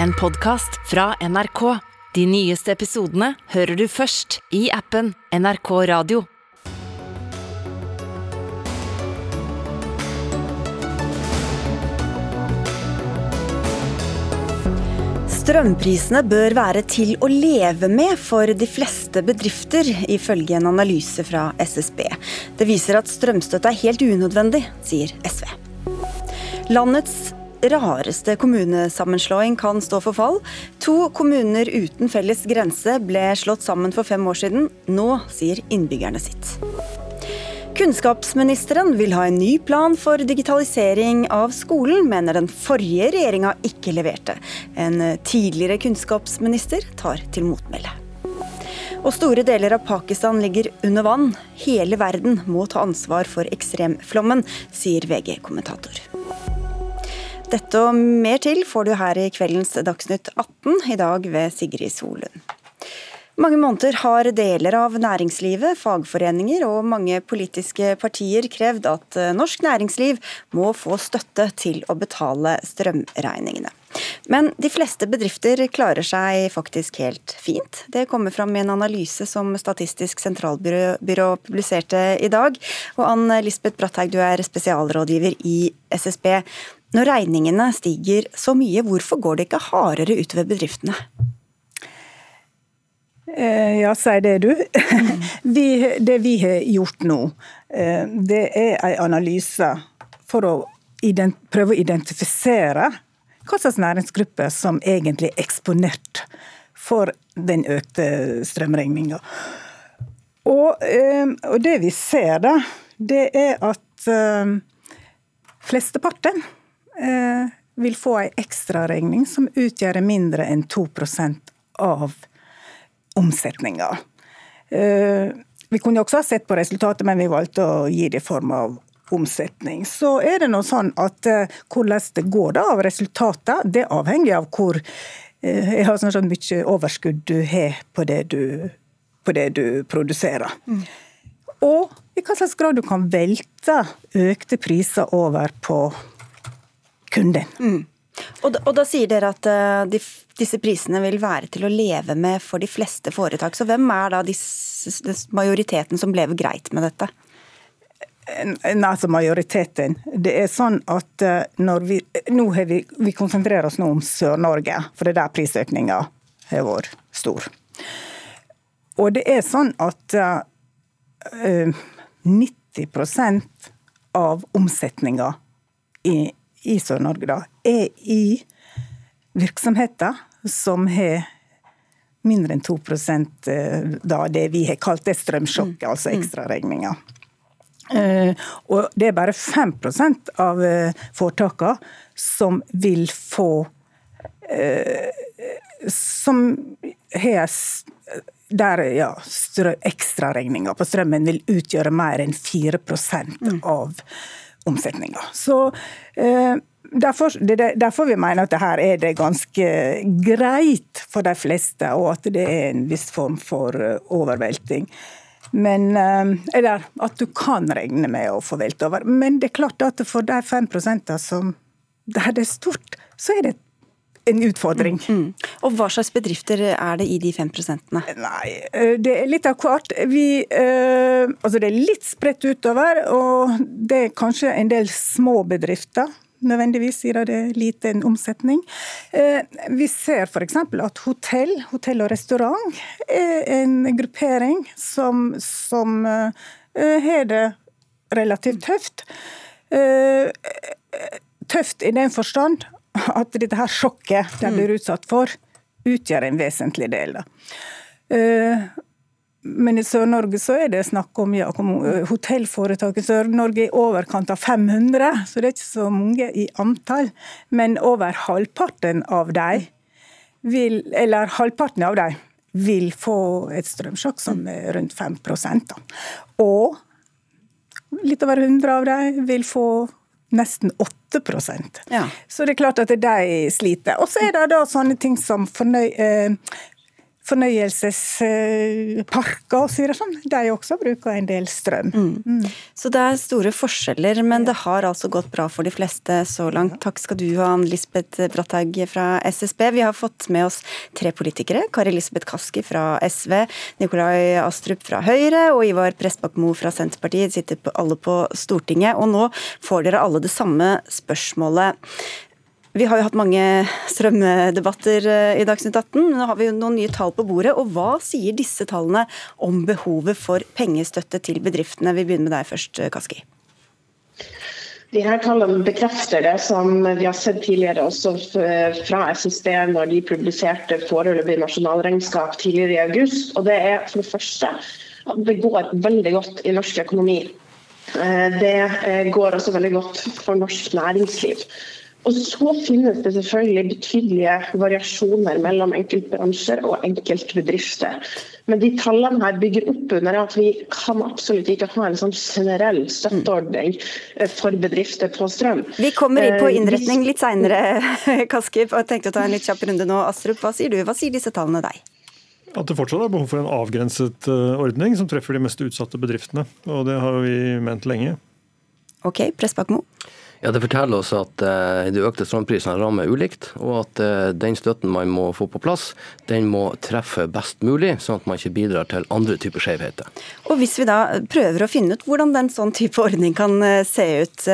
en podkast fra NRK. De nyeste episodene hører du først i appen NRK Radio. Strømprisene bør være til å leve med for de fleste bedrifter, ifølge en analyse fra SSB. Det viser at strømstøtte er helt unødvendig, sier SV. Landets rareste kommunesammenslåing kan stå for fall. To kommuner uten felles grense ble slått sammen for fem år siden. Nå sier innbyggerne sitt. Kunnskapsministeren vil ha en ny plan for digitalisering av skolen, mener den forrige regjeringa ikke leverte. En tidligere kunnskapsminister tar til motmæle. Og store deler av Pakistan ligger under vann. Hele verden må ta ansvar for ekstremflommen, sier VG-kommentator. Dette og mer til får du her i kveldens Dagsnytt 18, i dag ved Sigrid Solund. Mange måneder har deler av næringslivet, fagforeninger og mange politiske partier krevd at norsk næringsliv må få støtte til å betale strømregningene. Men de fleste bedrifter klarer seg faktisk helt fint. Det kommer fram i en analyse som Statistisk sentralbyrå publiserte i dag. Og Ann Lisbeth Bratthaug, du er spesialrådgiver i SSB. Når regningene stiger så mye, hvorfor går det ikke hardere utover bedriftene? Ja, si det du. Vi, det vi har gjort nå, det er en analyse for å prøve å identifisere hva slags næringsgrupper som egentlig er eksponert for den økte strømregninga. Og, og, det vi ser, da, det er at flesteparten vil få en ekstraregning som utgjør mindre enn 2% av omsetninga. Vi kunne også ha sett på resultatet, men vi valgte å gi det i form av omsetning. Så er det nå sånn at hvordan det går da av resultatet, det avhenger av hvor jeg har sånn mye overskudd du har på det du, på det du produserer. Mm. Og i hva slags grad du kan velte økte priser over på kunden. Mm. Og, da, og, da, sier dere at uh, de, disse prisene vil være til å leve med for de fleste foretak. Så hvem er da disse, majoriteten som lever greit med dette? Altså majoriteten. Det er sånn at uh, når vi Nå har vi, vi konsentrerer oss nå om Sør-Norge, for det er der prisøkninga har vært stor. Og det er sånn at uh, 90% av omsetninga i i Sør-Norge da, er i virksomheter som har mindre enn 2 eh, da det vi har kalt det strømsjokket, altså ekstraregninga. ekstraregninger. Uh, og det er bare 5% av uh, foretakene som vil få uh, Som har der ja, ekstraregninga på strømmen vil utgjøre mer enn 4 mm. av omsetninga. Eh, Derfor, det er derfor vi mener at det her er det ganske greit for de fleste, og at det er en viss form for eh, overvelting. Men, eh, eller at du kan regne med å få velt over. Men det er klart at for de 5% som der det er stort, så er det en utfordring. Mm, mm. Og Hva slags bedrifter er det i de fem prosentene? Nei, eh, Det er litt av hvert. Vi, eh, altså det er litt spredt utover, og det er kanskje en del små bedrifter. Nødvendigvis gir det liten omsetning. Eh, vi ser f.eks. at hotell, hotell og restaurant er en gruppering som, som har det relativt tøft. Tøft i den forstand at dette her sjokket de blir utsatt for, utgjør en vesentlig del. Da. men i Sør-Norge så er det snakk om ja, eh, hotellforetak i Sør-Norge i overkant av 500, så det er ikke så mange i antall. Men over halvparten av dem vil, eller halvparten av dem vil få et strømsjokk som er rundt 5 da. Og litt over 100 av dem vil få nesten 8 ja. Så det er klart at de sliter. Og så er det da sånne ting som fornøy, eh, fornøyelsesparker osv. Sånn. De også bruker en del strøm. Mm. Mm. Så det er store forskjeller, men det har altså gått bra for de fleste så langt. Takk skal du ha, Ann Lisbeth Bratthaug fra SSB. Vi har fått med oss tre politikere. Kari Elisabeth Kaski fra SV, Nikolai Astrup fra Høyre og Ivar Prestbakmo fra Senterpartiet. Sitter alle på Stortinget. Og nå får dere alle det samme spørsmålet. Vi har jo hatt mange strømdebatter eh, i Dagsnytt 18. Nå har vi jo noen nye tall på bordet. og Hva sier disse tallene om behovet for pengestøtte til bedriftene? Vi begynner med deg først, eh, Kaski. De her Tallene bekrefter det som vi har sett tidligere også fra SSB når de publiserte foreløpig nasjonalregnskap tidligere i august. Og Det er for det første at det går veldig godt i norsk økonomi. Eh, det går også veldig godt for norsk næringsliv. Og så finnes det selvfølgelig betydelige variasjoner mellom enkeltbransjer og enkeltbedrifter. Men de tallene her bygger opp under at vi kan absolutt ikke ha en sånn generell støtteordning eh, for bedrifter på strøm. Vi kommer inn på eh, innretning litt seinere, Kaski. Jeg tenkte å ta en litt kjapp runde nå. Astrup, hva sier du? Hva sier disse tallene deg? At det fortsatt er behov for en avgrenset eh, ordning som treffer de mest utsatte bedriftene. Og det har vi ment lenge. Ok, Pressbakmo. Ja, Det forteller oss at uh, de økte strømprisene rammer ulikt, og at uh, den støtten man må få på plass, den må treffe best mulig, sånn at man ikke bidrar til andre typer skjevheter. Og Hvis vi da prøver å finne ut hvordan den sånn type ordning kan uh, se ut,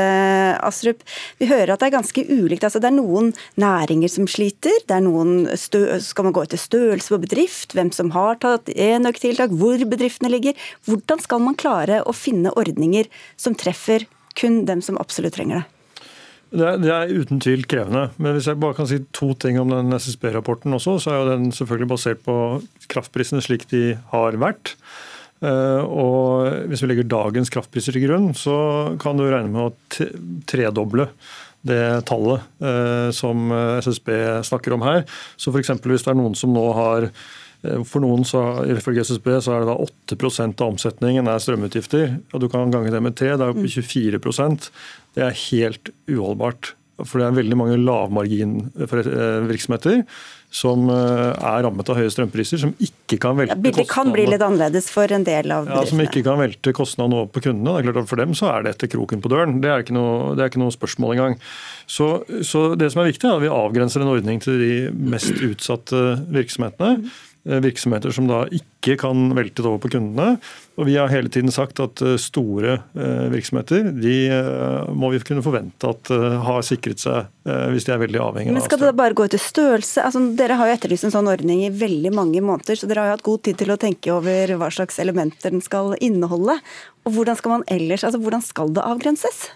Astrup. Vi hører at det er ganske ulikt. altså Det er noen næringer som sliter, det er noen skal man gå etter størrelse på bedrift, hvem som har tatt enøktiltak, hvor bedriftene ligger. Hvordan skal man klare å finne ordninger som treffer kun dem som absolutt trenger det? Det er, det er, uten tvil krevende. Men hvis jeg bare kan si to ting om den SSB-rapporten også, så er jo den selvfølgelig basert på kraftprisene slik de har vært. Eh, og hvis vi legger dagens kraftpriser til grunn, så kan du regne med å tredoble det tallet eh, som SSB snakker om her. Så f.eks. hvis det er noen som nå har for noen så, ifølge SSB så er det da 8% av omsetningen er strømutgifter. og Du kan gange det med tre, det er oppe i 24% Det er helt uholdbart. For det er veldig mange lavmarginvirksomheter som eh, er rammet av høye strømpriser, som ikke kan velte ja, Bildet kan bli litt annerledes for en del av bedriftene. Ja, Som ikke kan velte kostnadene over på kundene. Det er klart at For dem så er etter kroken på døren. Det er ikke noe, det er ikke noe spørsmål engang. Så, så det som er viktig, er at vi avgrenser en ordning til de mest utsatte virksomhetene. Eh, virksomheter som da ikke kan velte det over på kundene. Og Vi har hele tiden sagt at eh, store eh, virksomheter de må vi kunne forvente at har sikret seg hvis de er veldig avhengige av Men Skal det bare gå etter størrelse? Altså, dere har jo etterlyst en sånn ordning i veldig mange måneder, så dere har jo hatt god tid til å tenke over hva slags elementer den skal inneholde. Og hvordan skal man ellers, altså hvordan skal det avgrenses?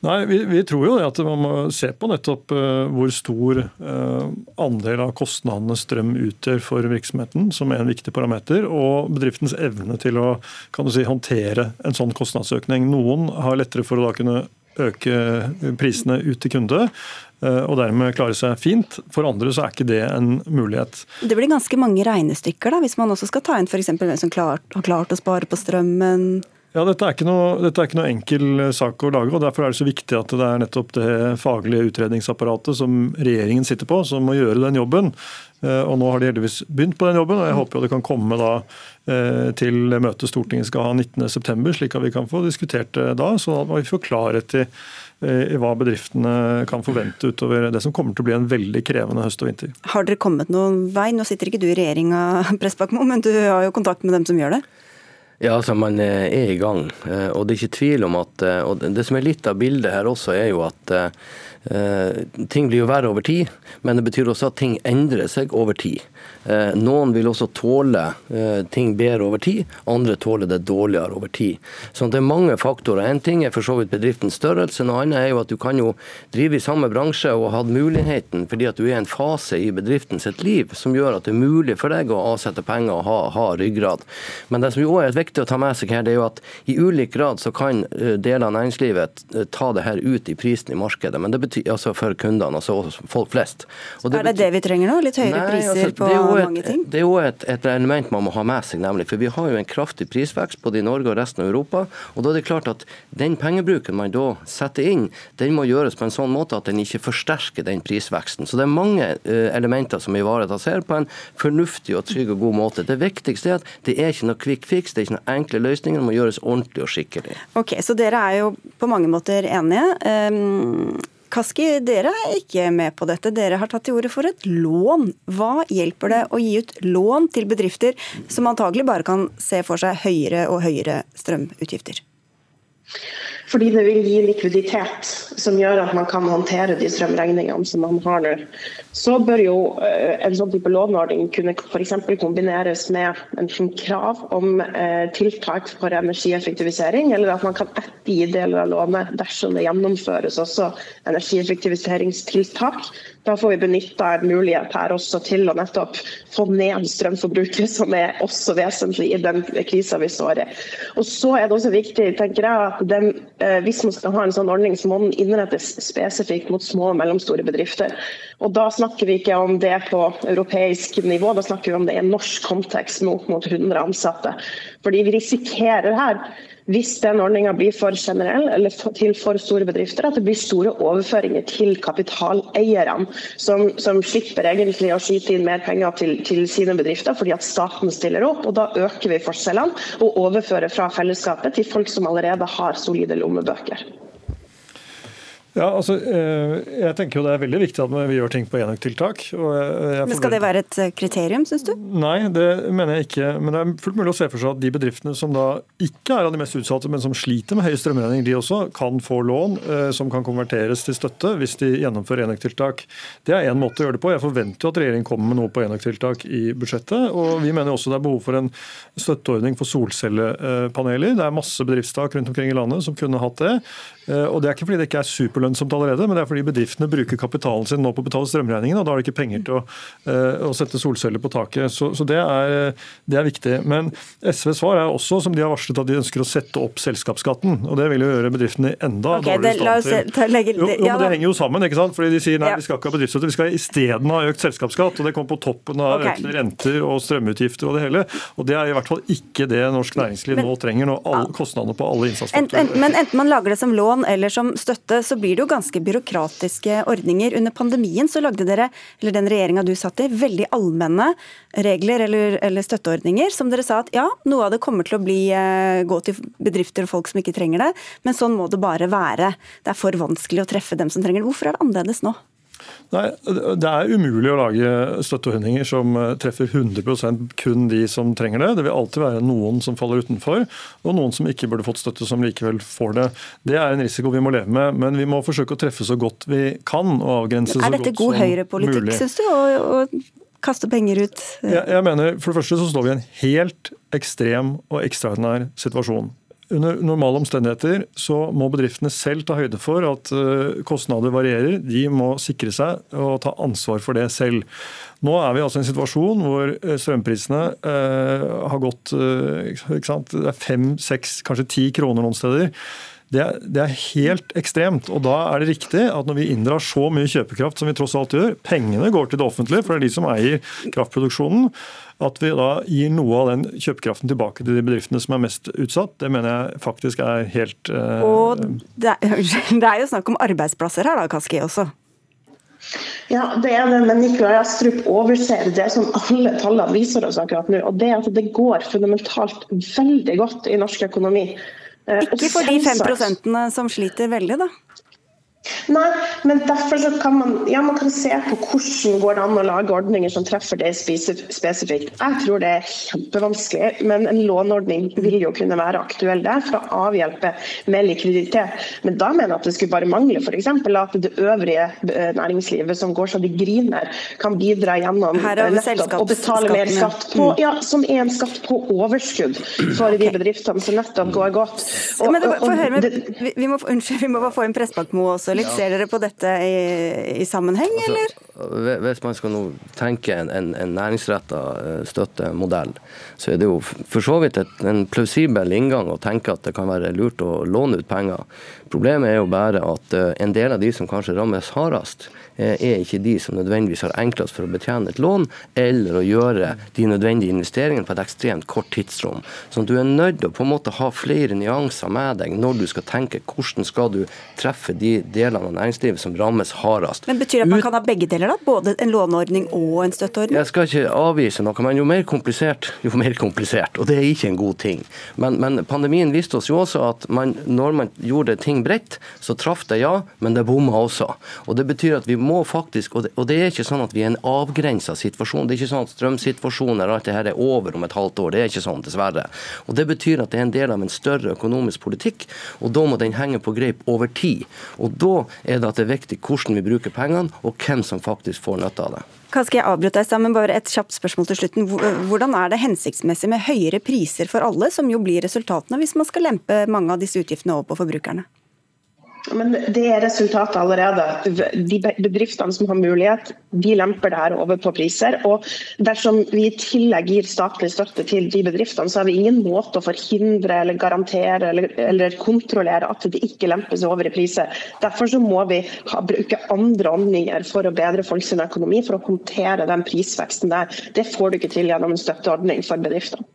Nei, vi, vi, tror jo at man må se på nettopp uh, hvor stor uh, andel av kostnadene strøm utgjør for virksomheten, som er en viktig parameter, og bedriftens evne til å kan du si, håndtere en sånn kostnadsøkning. Noen har lettere for å da kunne øke prisene ut til kunde uh, og dermed klare seg fint. For andre så er ikke det en mulighet. Det blir ganske mange regnestykker da, hvis man også skal ta inn f.eks. hvem som klart, har klart å spare på strømmen ja, dette er, noe, dette er, ikke noe, enkel eh, sak å lage. og Derfor er det så viktig at det er nettopp det faglige utredningsapparatet som regjeringen sitter på, som må gjøre den jobben. Eh, og Nå har de heldigvis begynt på den jobben, og jeg håper det kan komme da eh, til møtet Stortinget skal ha 19.9, slik at vi kan få diskutert det da, så at vi får klarhet i, i hva bedriftene kan forvente utover det som kommer til å bli en veldig krevende høst og vinter. Har dere kommet noen vei? Nå sitter ikke du i regjeringa, men du har jo kontakt med dem som gjør det? Ja, altså Man er i gang. Eh, og Det er ikke tvil om at, eh, og det som er litt av bildet her også, er jo at uh, ting blir jo verre over tid. Men det betyr også at ting endrer seg over tid. Uh, noen vil også tåle uh, ting bedre over tid, andre tåler det dårligere over tid. Så det er mange faktorer. En ting er for så vidt bedriftens størrelse, noe annet er jo at du kan jo drive i samme bransje og ha muligheten fordi at du er i en fase i bedriften sitt liv som gjør at det er mulig for deg å avsette penger og ha, ha ryggrad. Men det som jo også er viktig å ta med seg her, det er jo at i ulik grad så kan eh, deler av næringslivet eh, ta det her ut i prisen i markedet, men det betyr, altså for kundene, altså folk flest. Det er det det vi trenger nå? Litt høyere nei, priser altså, på mange ting? Det er jo et, et, element man må ha med seg, nemlig. For vi har jo en kraftig prisvekst både i Norge og resten av Europa. og da er det klart at den pengebruken man da setter inn, den må gjøres på en sånn måte at den ikke forsterker den prisveksten. Så det er mange elementer som ivaretas her på en fornuftig og trygg og god måte. Det viktigste er at det er ikke noe quick fix, det er ikke noen enkle løsninger, det må gjøres ordentlig og skikkelig. Ok, Så dere er jo på mange måter enige. Um Kaski, dere er ikke med på dette. Dere har tatt til orde for et lån. Hva hjelper det å gi ut lån til bedrifter som antagelig bare kan se for seg høyere og høyere strømutgifter? Fordi det vil gi likviditet som gjør at man kan håndtere de strømregningene som man har nå. Så bør jo eh, en sånn type låneordning kunne f.eks. kombineres med en krav om eh, tiltak for energieffektivisering, eller at man kan ettergi deler av lånet dersom det gjennomføres også energieffektiviseringstiltak. Da får vi benytta en mulighet her også til å nettopp få ned strømforbruket, som er også vesentlig i den krisa vi står i. Og så er det også viktig, tenker jeg, at den, eh, hvis man skal ha en sånn ordning, så må den innrettes spesifikt mot små og mellomstore bedrifter. Og da snakker vi ikke om det på europeisk nivå, da snakker vi om det i en norsk kontekst mot, mot 100 ansatte. Fordi vi risikerer her hvis den ordninga blir for generell eller til for store bedrifter, at det blir store overføringer til kapitaleierne, som, som slipper egentlig å skyte inn mer penger til, til, sine bedrifter fordi at staten stiller opp. og Da øker vi forskjellene og overfører fra fellesskapet til folk som allerede har solide lommebøker. Ja, altså, eh, jeg tenker jo Det er veldig viktig at vi gjør ting på enøktiltak. Men Skal det være et eh, kriterium, syns du? Nei, det mener jeg ikke. Men det er fullt mulig å se for seg at de bedriftene som da ikke er av de mest utsatte, men som sliter med høye strømregninger, de også kan få lån eh, som kan konverteres til støtte hvis de gjennomfører enøktiltak. Det er én måte å gjøre det på. Jeg forventer jo at regjeringen kommer med noe på enøktiltak i budsjettet. Og vi mener også det er behov for en støtteordning for solcellepaneler. Det er masse bedriftstak rundt omkring i landet som kunne hatt det. Og det er ikke fordi det ikke er superlønnsomt allerede, men det er fordi bedriftene bruker kapitalen sin nå på å betale strømregningene, og da har de ikke penger til å, uh, å sette solceller på taket. Så, så det, er, det, er, viktig. Men SVs svar er også, som de har varslet, at de ønsker å sette opp selskapsskatten. Og det vil jo gjøre bedriftene enda okay, dårligere stand til legge, jo, jo, men Det henger jo sammen, ikke sant? Fordi de sier nei, vi skal ikke ha bedriftsstøtte, vi skal isteden ha økt selskapsskatt. Og det kommer på toppen av okay. økte renter og strømutgifter og det hele. Og det er i hvert fall ikke det norsk næringsliv men, nå trenger, når alle, kostnadene på alle innsatsfaktorer Men enten man lager det som lån eller som støtte, så blir blir det jo ganske byråkratiske ordninger. Under pandemien så lagde dere, eller den regjeringa du satt i, veldig allmenne regler eller, eller, støtteordninger som dere sa at ja, noe av det kommer til å bli, eh, gå til bedrifter og folk som ikke trenger det, men sånn må det bare være. Det er for vanskelig å treffe dem som trenger det. Hvorfor er det annerledes nå? Nei, Det er umulig å lage støtteordninger som eh, treffer 100 kun de som trenger det. Det vil alltid være noen som faller utenfor, og noen som ikke burde fått støtte, som likevel får det. Det er en risiko vi må leve med, men vi må forsøke å treffe så godt vi kan. og avgrense så godt som mulig. Er dette god høyrepolitikk, syns du? å, å kaste penger ut? Jeg, jeg mener, For det første så står vi i en helt ekstrem og ekstraordinær situasjon. Under normale omstendigheter så må bedriftene selv ta høyde for at eh, kostnader varierer. De må sikre seg og ta ansvar for det selv. Nå er vi altså i en situasjon hvor eh, strømprisene eh, har gått det er fem, seks, kanskje ti kroner noen steder. Det er, det er, helt ekstremt. og Da er det riktig at når vi inndrar så mye kjøpekraft som vi tross alt gjør, pengene går til det offentlige, for det er de som eier kraftproduksjonen, at vi da gir noe av den kjøpekraften tilbake til de bedriftene som er mest utsatt, det mener jeg faktisk er helt uh, Og det er, det er, jo snakk om arbeidsplasser her da, Kaski, også? Ja, det er det, men Nikolai Astrup overser det som alle tallene viser oss akkurat nå. og det er at Det går fundamentalt veldig godt i norsk økonomi. Eh, Ikke for de fem prosentene som sliter veldig, da? Nei, men derfor så kan man, ja, man kan se på hvordan går det an å lage ordninger som treffer det spesifikt. Jeg tror det er kjempevanskelig, men en låneordning vil jo kunne være aktuell der for å avhjelpe med likviditet. Men da mener jeg at det skulle bare mangle f.eks. at det øvrige eh, næringslivet som går så de griner, kan bidra gjennom nettopp å betale mer skatt på, ja, som er en skatt på overskudd for de bedriftene som nettopp går godt. Og, men det, høre, vi, vi, må, unnskyld, vi må bare få inn Pressbakmo også litt. Ja. Ser dere på dette i, i sammenheng, altså, eller? hvis man skal nå tenke en, en, en næringsretta eh, støttemodell, så er det jo for så vidt et, en plausibel inngang å tenke at det kan være lurt å låne ut penger. Problemet er jo bare at eh, en del av de som kanskje rammes hardest, Eh, er ikke de som nødvendigvis har enklest for å betjene et lån, eller å gjøre de nødvendige investeringene på et ekstremt kort tidsrom. Så du er nødt til å på en måte ha flere nyanser med deg når du skal tenke hvordan skal du treffe de delene av næringslivet som rammes hardest. Men Betyr det at man kan ha begge deler? da? Både en låneordning og en støtteordning? Jeg skal ikke avvise noe, men jo mer komplisert, jo mer komplisert. Og det er ikke en god ting. Men, men pandemien viste oss jo også at man, når man gjorde ting bredt, så traff det ja, men det bomma også. Og det betyr at vi må faktisk, og det, og det er ikke sånn at vi er en avgrensa situasjon. Det er ikke sånn at strømsituasjonen og alt det her er over om et halvt år. Det er ikke sånn, dessverre. Og Det betyr at det er en del av en større økonomisk politikk, og da må den henge på greip over tid. Og Da er det at det er viktig hvordan vi bruker pengene, og hvem som faktisk får nytte av det. Hva skal jeg avbryte deg sammen, bare et kjapt spørsmål til slutten. Hvordan er det hensiktsmessig med høyere priser for alle, som jo blir resultatene hvis man skal lempe mange av disse utgiftene over på forbrukerne? Men Det er resultatet allerede. De bedriftene som har mulighet, de lemper det her over på priser. og Dersom vi i tillegg gir statlig støtte til de bedriftene, så har vi ingen måte å forhindre eller garantere eller, eller kontrollere at det ikke lempes over i priser. Derfor så må vi ha, bruke andre ordninger for å bedre folks økonomi, for å håndtere den prisveksten der. Det får du ikke til gjennom en støtteordning for bedriftene.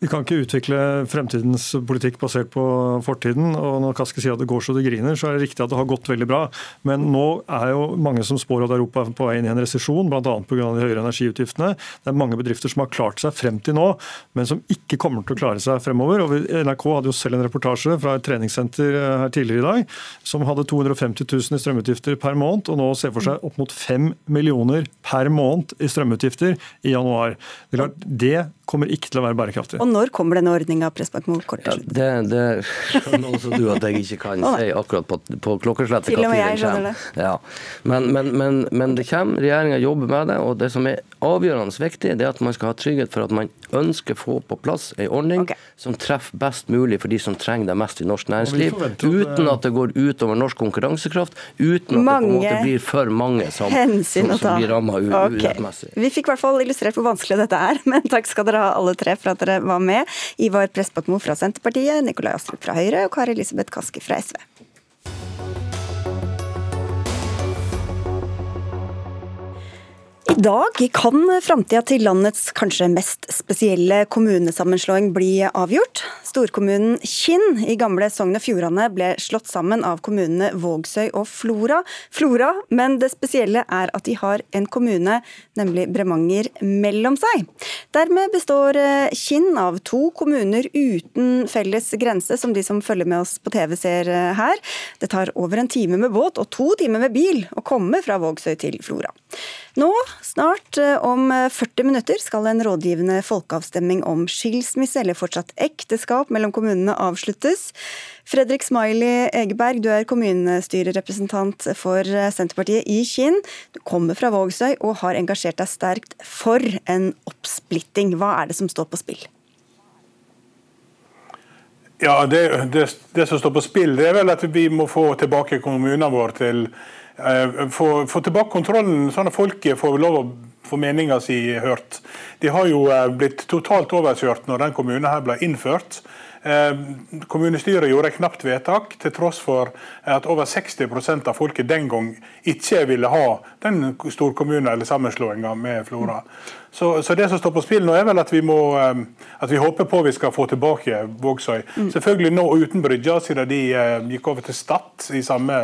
Vi kan ikke utvikle fremtidens politikk basert på fortiden. og Når Kaski sier at det går så det griner, så er det riktig at det har gått veldig bra. Men nå er jo mange som spår at Europa er på vei inn i en resesjon, bl.a. pga. de høyere energiutgiftene. Det er mange bedrifter som har klart seg frem til nå, men som ikke kommer til å klare seg fremover. Og NRK hadde jo selv en reportasje fra et treningssenter eh, her tidligere i dag som hadde 250 000 i strømutgifter per måned, og nå ser for seg opp mot 5 millioner per måned i strømutgifter i januar. Det, det kommer ikke til å være bærekraftig. Og når kommer denne ordninga? Ja, det, det skjønner også du at jeg ikke kan si akkurat på, på klokkeslettet Til og med jeg skjønner det. Ja. Men, men, men, men, det kommer, regjeringa jobber med det. og Det som er avgjørende viktig, det er at man skal ha trygghet for at man ønsker å få på plass en ordning okay. som treffer best mulig for de som trenger det mest i norsk næringsliv. Uten at det går utover norsk konkurransekraft, uten at mange det på en måte blir for mange som, som, som blir ramma okay. urettmessig. Vi fikk i hvert fall illustrert hvor vanskelig dette er, men takk skal dere ha alle tre for at dere var med. Ivar Prestbakmo fra Senterpartiet, Nikolai Astrup fra Høyre og Kari Elisabeth Kaski fra SV. I dag kan framtida til landets kanskje mest spesielle kommunesammenslåing bli avgjort. Storkommunen Kinn i gamle Sogn og Fjordane ble slått sammen av kommunene Vågsøy og Flora. Flora, men det spesielle er at de har en kommune, nemlig Bremanger, mellom seg. Dermed består eh, Kinn av to kommuner uten felles grense, som de som følger med oss på TV ser eh, her. Det tar over en time med båt og to timer med bil å komme fra Vågsøy til Flora. Nå, snart eh, om 40 minutter, skal en rådgivende folkeavstemning om skilsmisse eller fortsatt ekteskap mellom kommunene avsluttes. Fredrik Smiley Egeberg, du er kommunestyrerepresentant for eh, Senterpartiet i Kinn. Du kommer fra Vågsøy og har engasjert deg sterkt for en oppsplitting. Hva er det som står på spill? Ja, det, det, det som står på spill, det er vel at vi må få tilbake kommunene våre til Eh, få, få tilbake kontrollen, sånn at folket får lov å få meninga si hørt. De har jo eh, blitt totalt overkjørt når den kommunen her ble innført. Eh, kommunestyret gjorde et knapt vedtak, til tross for at over 60% av folket den gang ikke ville ha den storkommunen eller sammenslåinga med Flora. Så, så, det som står på spill nå, er vel at vi, må, at vi håper på vi skal få tilbake Vågsøy. Mm. Selvfølgelig nå uten Brygja, siden de gikk over til Stad i samme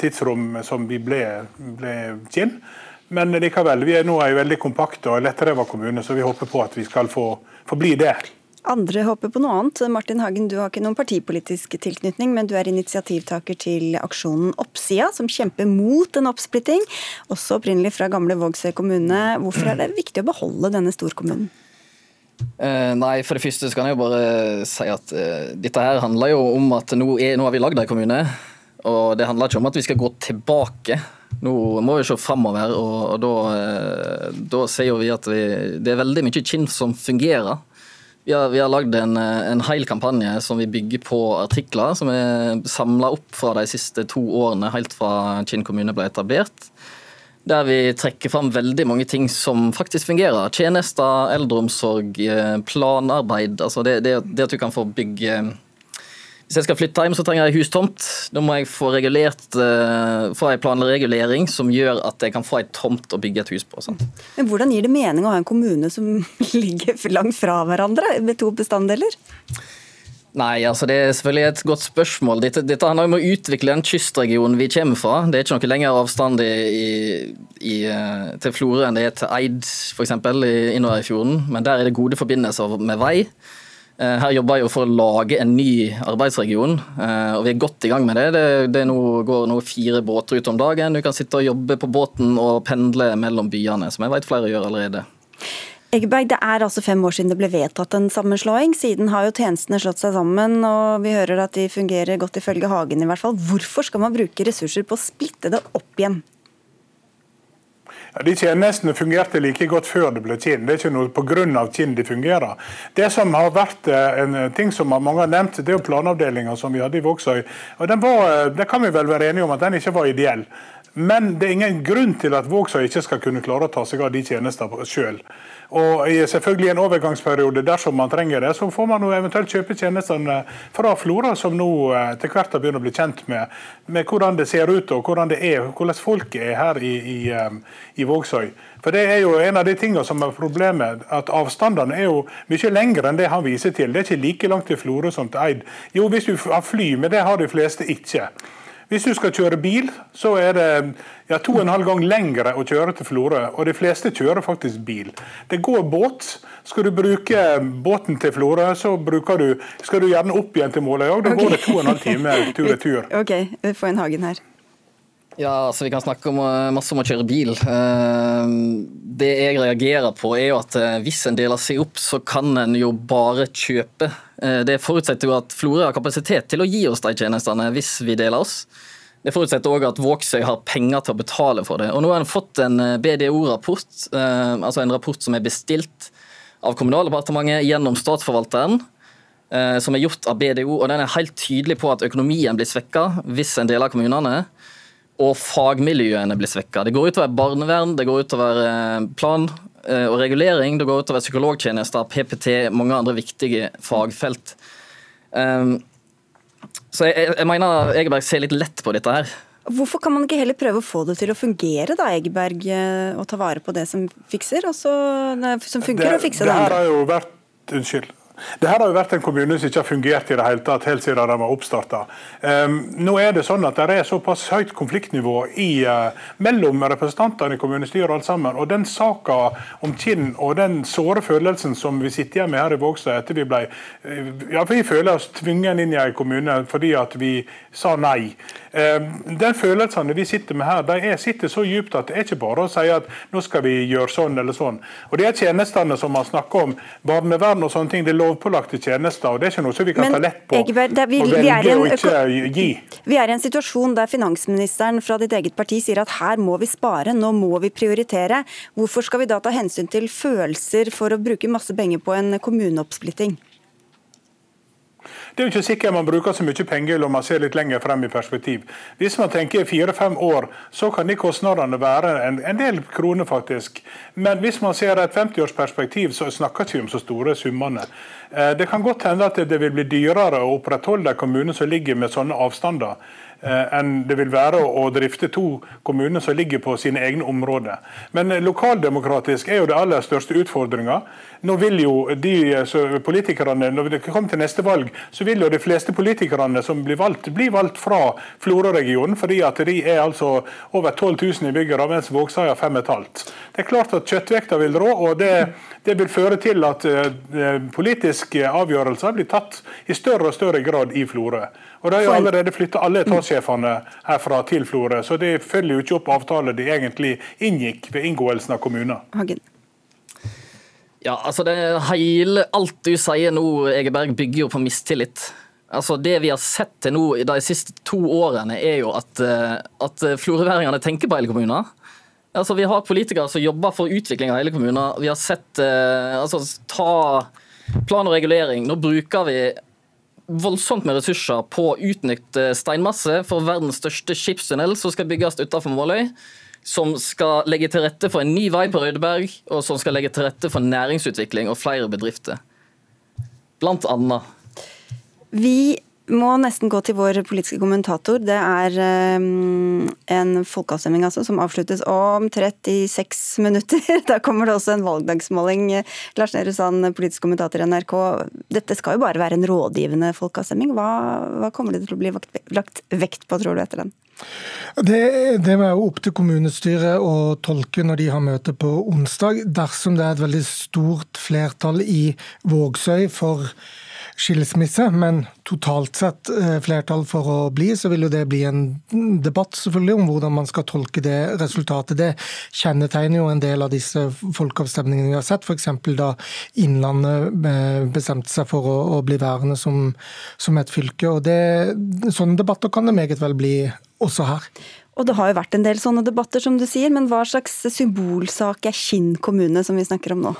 tidsrom som vi ble, ble kjent. Men likevel, vi er nå en veldig kompakt og lettdrevet kommune, så vi håper på at vi skal få, få bli det. Andre håper på noe annet. Martin Hagen, du har ikke noen partipolitisk tilknytning, men du er initiativtaker til aksjonen Oppsida, som kjemper mot en oppsplitting, også opprinnelig fra gamle Vågsøy kommune. Hvorfor er det viktig å beholde denne storkommunen? Eh, nei, for det første kan jeg jo bare si at eh, dette her handler jo om at nå, er, nå har vi lagd en kommune. Og det handler ikke om at vi skal gå tilbake. Nå må vi se framover, og, og da, eh, da, ser vi at vi, det er veldig mye Kinn som fungerer. Vi har, vi har lagd en, en hel kampanje som vi bygger på artikler som er samla opp fra de siste to årene, helt fra Kinn kommune ble etablert. der vi trekker fram veldig mange ting som faktisk fungerer. Tjenester, eldreomsorg, eh, planarbeid. altså det, det, det at du kan få bygge hvis jeg skal flytte hjem, så trenger jeg hustomt. Da må jeg få regulert, uh, få en planregulering som gjør at jeg kan få en tomt å bygge et hus på. Sant? Men Hvordan gir det mening å ha en kommune som ligger langt fra hverandre, med to bestanddeler? Nei, altså Det er selvfølgelig et godt spørsmål. Dette, dette handler om å utvikle den kystregionen vi kommer fra. Det er ikke noe lengre avstand i, i, eh, til Florø enn det er til Eid, f.eks. i fjorden. Men der er det gode forbindelser med vei. Eh, her jobber jeg jo for å lage en ny arbeidsregion, eh, og vi er godt i gang med det. Det, det nå, går nå fire båter ut om dagen. Du kan sitte og jobbe på båten og pendle mellom byene, som jeg vet flere gjør allerede. Eggeberg, Det er altså fem år siden det ble vedtatt en sammenslåing. Siden har jo tjenestene slått seg sammen, og vi hører at de fungerer godt ifølge Hagen i hvert fall. Hvorfor skal man bruke ressurser på å splitte det opp igjen? De tjenestene fungerte like godt før det ble Kinn. Det er ikke noe pga. Kinn de fungerer. Det som har vært eh, en ting som mange har nevnt, det er jo planavdelinga som vi hadde i Vågsøy. Og den var, eh, Det kan vi vel være enige om at den ikke var ideell. Men det er ingen grunn til at Vågsøy ikke skal kunne klare å ta seg av de tjenestene sjøl. Og i selvfølgelig en overgangsperiode, dersom man trenger det, så får man jo eventuelt kjøpe tjenestene fra Flora, som nå eh, til hvert har begynt å bli kjent med, med hvordan det ser ut og hvordan det er, hvordan folk er her i, i, eh, i Vågsøy. For Det er jo en av de tingene som er problemet, at avstandene er jo mye lengre enn det han viser til. Det er ikke like langt til Florø som til Eid. Jo, hvis du har fly, men det har de fleste ikke. Hvis du skal kjøre bil, så er det ja, to og en halv gang lengre å kjøre til Florø. Og de fleste kjører faktisk bil. Det går båt. Skal du bruke båten til Florø, så bruker du, skal du gjerne opp igjen til Måløy òg. Da okay. går det to og en halv time tur-retur. Ok, vi får en Hagen her. Ja, altså Vi kan snakke om, eh, masse om å kjøre bil. Eh, det jeg reagerer på, er jo at eh, hvis en deler seg opp, så kan en jo bare kjøpe. Det forutsetter jo at Florø har kapasitet til å gi oss de tjenestene hvis vi deler oss. Det forutsetter òg at Vågsøy har penger til å betale for det. Og Nå har en fått en BDO-rapport, altså en rapport som er bestilt av Kommunaldepartementet gjennom Statsforvalteren som er gjort av BDO, og den er helt tydelig på at økonomien blir svekka hvis en deler kommunene og fagmiljøene blir svekka. Det går utover barnevern, det går utover eh, plan eh, og regulering, det går utover psykologtjenester, PPT, mange andre viktige fagfelt. Um, så jeg, jeg mener Egeberg ser litt lett på dette her. Hvorfor kan man ikke heller prøve å få det til å fungere, da, Egeberg, å og ta vare på det som fikser, og så, som funker, det, og fikse det, det andre? Det har jo vært Unnskyld. Det her har jo vært en kommune som ikke har fungert i det hele tatt helt siden den var oppstarta. Um, nå er det sånn at det er såpass høyt konfliktnivå i, uh, mellom representantene i kommunestyret og alt sammen. Og den saka om Kinn og den såre følelsen som vi sitter igjen med her i Vågstad etter vi ble uh, Ja, vi føler oss tvunget inn i en kommune fordi at vi sa nei. Um, den følelsene vi sitter med her, de er, sitter så djupt at det er ikke bare å si at nå skal vi gjøre sånn eller sånn. Og Det er tjenestene som man snakker om, barnevern og sånne ting, det er lovpålagte tjenester. og Det er ikke noe som vi kan Men, ta lett på Egeberg, vi, og er en. Vi er i en situasjon der finansministeren fra ditt eget parti sier at her må vi spare, nå må vi prioritere. Hvorfor skal vi da ta hensyn til følelser for å bruke masse penger på en kommuneoppsplitting? Det er jo ikke sikkert man bruker så mye penger om man ser litt lenger frem i perspektiv. Hvis man tenker fire-fem år, så kan de kostnadene være en, en, del kroner, faktisk. Men hvis man ser et 50-årsperspektiv, så snakker vi ikke om så store summene. Eh, det kan godt hende at det vil bli dyrere å opprettholde en som ligger med sånne avstander. Eh, enn det vil være å drifte to kommuner som ligger på sine egne områder. Men eh, lokaldemokratisk er jo det aller største utfordringa. Nå vil jo de politikerne, Når det kommer til neste valg, så vil jo de fleste politikerne som blir valgt, bli valgt fra Florø-regionen, fordi at de er altså over 12 000 innbyggere, mens Vågsøy har 5500. Det er klart at kjøttvekta vil rå, og det, det vil føre til at politiske avgjørelser blir tatt i større og større grad i Florø. Og De har jo allerede flytta alle etatssjefene herfra til Florø, så de følger jo ikke opp avtaler de egentlig inngikk ved inngåelsen av kommuner. Hagen. Ja, altså det hele, Alt du sier nå, Egeberg, bygger jo på mistillit. Altså Det vi har sett til nå de siste to årene, er jo at, eh, at florøværingene tenker på hele kommunen. Altså, vi har politikere som jobber for utvikling av hele kommuner. Vi har sett eh, altså, Ta plan og regulering. Nå bruker vi voldsomt med ressurser på å utnytte steinmasse for verdens største skipstunnel som skal bygges utenfor Måløy. som skal legge til rette for en ny vei på Rødeberg, og som skal legge til rette for næringsutvikling og flere bedrifter. Blant annet. Vi må nesten gå til vår politiske kommentator. Det er um, en folkeavstemning altså, som avsluttes om 36 minutter. Da kommer det også en valgdagsmåling. Lars Nehru Sand, politisk kommentator i NRK. Dette skal jo bare være en rådgivende folkeavstemning. Hva, hva kommer det til å bli lagt vekt på, tror du, etter den? Det, det er jo opp til kommunestyret å tolke når de har møte på onsdag. Dersom det er et veldig stort flertall i Vågsøy for skilsmisse, men totalt sett eh, flertall for å bli, så vil jo det bli en debatt selvfølgelig om hvordan man skal tolke det resultatet. Det kjennetegner jo en del av disse folkeavstemningene vi har sett, f.eks. da Innlandet eh, bestemte seg for å, bli værende som, som, et fylke. og det, Sånne debatter kan det meget vel bli også her. Og det har jo vært en del sånne debatter, som du sier, men hva slags symbolsak er Kinn kommune, som vi snakker om nå?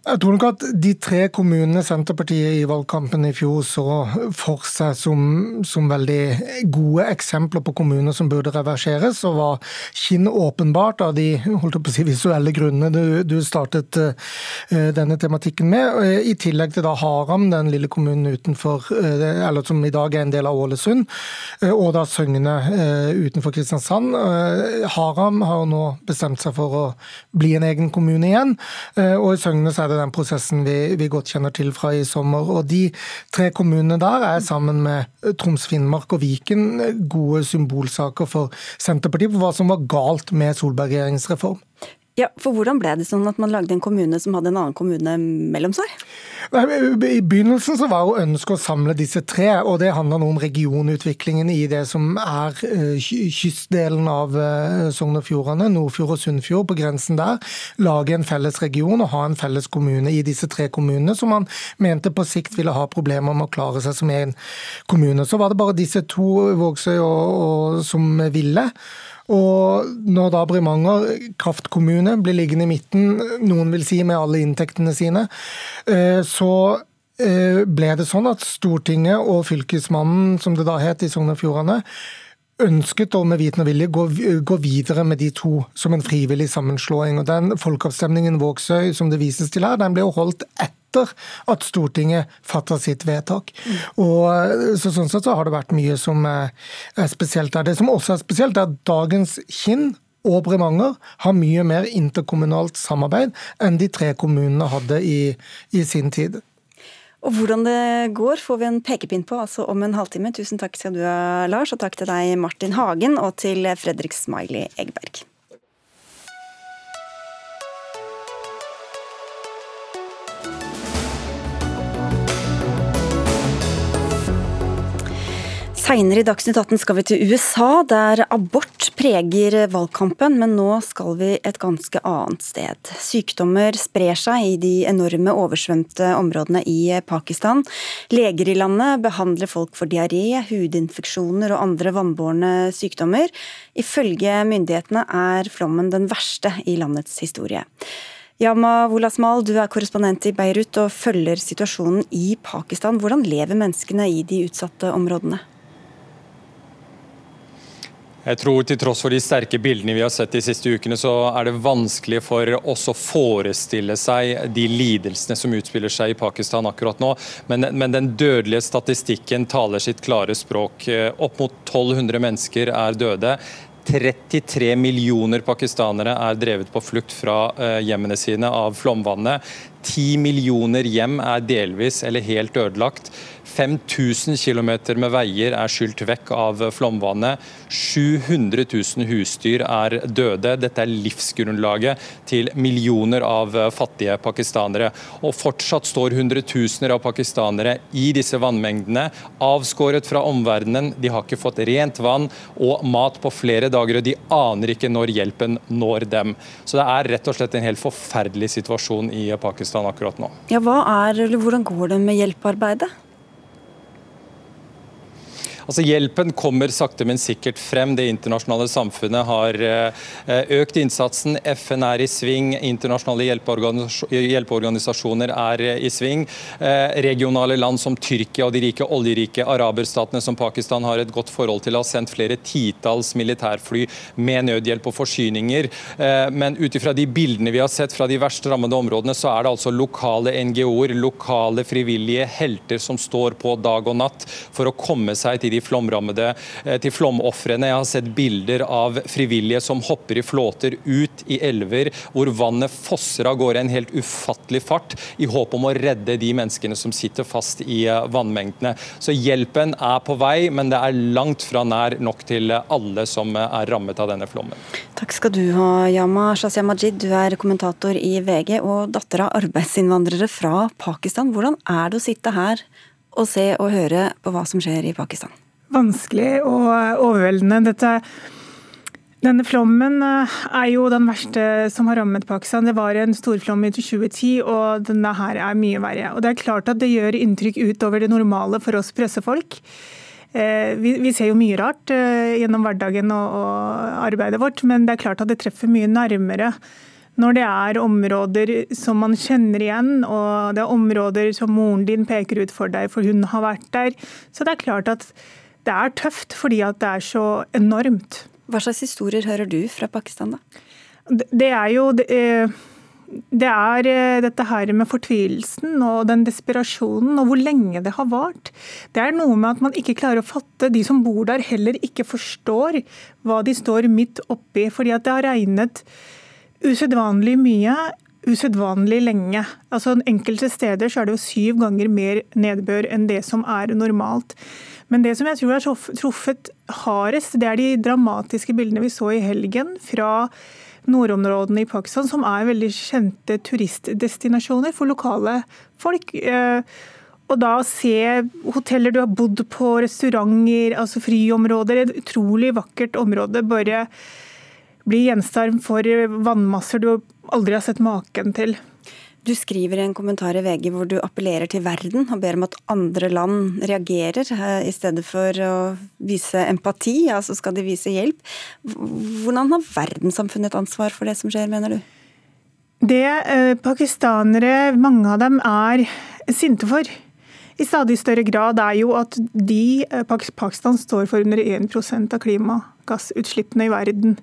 Jeg tror nok at de tre kommunene Senterpartiet i valgkampen i fjor så for seg som, som veldig gode eksempler på kommuner som burde reverseres, og var Kinn åpenbart av de si, visuelle grunnene du, du startet uh, denne tematikken med. Uh, I tillegg til da Haram, den lille kommunen utenfor, uh, eller som i dag er en del av Ålesund, og da Søgne utenfor Kristiansand. Haram har nå bestemt seg for å bli en egen kommune igjen, og i Søgne så er det den prosessen vi, vi, godt kjenner til fra i sommer. Og De tre kommunene der er sammen med Troms, Finnmark og Viken gode symbolsaker for Senterpartiet på hva som var galt med Solberg-regjeringens reform. Ja, for Hvordan ble det sånn at man lagde en kommune som hadde en annen kommune mellom seg? I begynnelsen så var jo ønsket å samle disse tre, og det handler nå om regionutviklingen i det som er kystdelen av Sogn og Fjordane, Nordfjord og Sunnfjord, på grensen der. Lage en felles region og ha en felles kommune i disse tre kommunene, som man mente på sikt ville ha problemer med å klare seg som egen kommune. Så var det bare disse to, Vågsøy og, og som ville. Og når da Bremanger kraftkommune blir liggende i midten, noen vil si med alle inntektene sine, eh, så eh, ble det sånn at Stortinget og Fylkesmannen, som det da het i Sogn og Fjordane, ønsket å med viten og vilje gå, gå, videre med de to som en frivillig sammenslåing. Og Den folkeavstemningen Vågsøy som det vises til her, den ble jo holdt etter etter at Stortinget fatter sitt vedtak. Og så Sånn sett så har det vært mye som er spesielt der. Det som også er spesielt, er at dagens Kinn og Bremanger har mye mer interkommunalt samarbeid enn de tre kommunene hadde i, i sin tid. Og Hvordan det går får vi en pekepinn på altså om en halvtime. Tusen takk skal du ha, Lars, og takk til deg Martin Hagen og til Fredrik Smiley Egberg. Seinere i Dagsnytt 18 skal vi til USA, der abort preger valgkampen. Men nå skal vi et ganske annet sted. Sykdommer sprer seg i de enorme oversvømte områdene i Pakistan. Leger i landet behandler folk for diaré, hudinfeksjoner og andre vannbårne sykdommer. Ifølge myndighetene er flommen den verste i landets historie. Yama Wolasmal, du er korrespondent i Beirut og følger situasjonen i Pakistan. Hvordan lever menneskene i de utsatte områdene? Jeg tror til tross for de sterke bildene vi har sett de siste ukene, så er det vanskelig for oss å forestille seg de lidelsene som utspiller seg i Pakistan akkurat nå. Men, men den dødelige statistikken taler sitt klare språk. Opp mot 1200 mennesker er døde. 33 millioner pakistanere er drevet på flukt fra eh, hjemmene sine av flomvannet. 10 millioner hjem er delvis eller helt ødelagt. 5000 km med veier er skylt vekk av flomvannet. 700 000 husdyr er døde. Dette er livsgrunnlaget til millioner av fattige pakistanere. Og fortsatt står hundretusener av pakistanere i disse vannmengdene, avskåret fra omverdenen. De har ikke fått rent vann og mat på flere dager, og de aner ikke når hjelpen når dem. Så det er rett og slett en helt forferdelig situasjon i Pakistan akkurat nå. Ja, hva er, eller Hvordan går det med hjelpearbeidet? Altså Hjelpen kommer sakte, men sikkert frem. Det internasjonale samfunnet har økt innsatsen. FN er i sving, internasjonale hjelpeorganisasjoner er i sving. Regionale land som Tyrkia og de rike oljerike araberstatene som Pakistan har et godt forhold til, har sendt flere titalls militærfly med nødhjelp og forsyninger. Men ut ifra de bildene vi har sett fra de verst rammede områdene, så er det altså lokale NGO-er, lokale frivillige helter som står på dag og natt for å komme seg til de flomrammede, til flomofrene. Jeg har sett bilder av frivillige som hopper i flåter ut i elver hvor vannet fosser av gårde en helt ufattelig fart, i håp om å redde de menneskene som sitter fast i vannmengdene. Så hjelpen er på vei, men det er langt fra nær nok til alle som er rammet av denne flommen. Takk skal du ha, Yama Shazia Majid. Du er kommentator i VG og datter av arbeidsinnvandrere fra Pakistan. Hvordan er det å sitte her og se og høre på hva som skjer i Pakistan? Vanskelig og overveldende. Dette denne flommen eh, er jo den verste som har rammet Pakistan. Det var en storflom i 2010, og denne her er mye verre. Og Det er klart at det gjør inntrykk utover det normale for oss pressefolk. Vi, vi, ser jo mye rart eh, gjennom hverdagen og, arbeidet vårt, men det er klart at det treffer mye nærmere når det er områder som man kjenner igjen, og det er områder som moren din peker ut for deg, for hun har vært der. Så det er klart at det er tøft fordi at det er så enormt. Hva slags historier hører du fra Pakistan, da? Det er jo det, eh, det er eh, dette her med fortvilelsen og den desperasjonen og hvor lenge det har vart. Det er noe med at man ikke klarer å fatte. De som bor der heller ikke forstår hva de står midt oppi. Fordi at det har regnet usedvanlig mye, usedvanlig lenge. Altså Enkelte steder så er det jo syv ganger mer nedbør enn det som er normalt. Men det som jeg tror har truffet hardest, det er de dramatiske bildene vi så i helgen fra nordområdene i Pakistan, som er veldig kjente turistdestinasjoner for lokale folk. Eh, og da se hoteller du har bodd på, restauranter, altså friområder, et utrolig vakkert område, bare bli gjenstand for vannmasser du aldri har sett maken til. Du skriver i en kommentar i VG hvor du appellerer til verden og ber om at andre land reagerer, eh, i stedet for å vise empati, altså skal de vise hjelp. Hvordan har verdenssamfunnet et ansvar for det som skjer, mener du? Det eh, pakistanere, mange av dem, er sinte for, i stadig større grad, er jo at de, eh, Pakistan står for under 1% av klimagassutslippene i verden.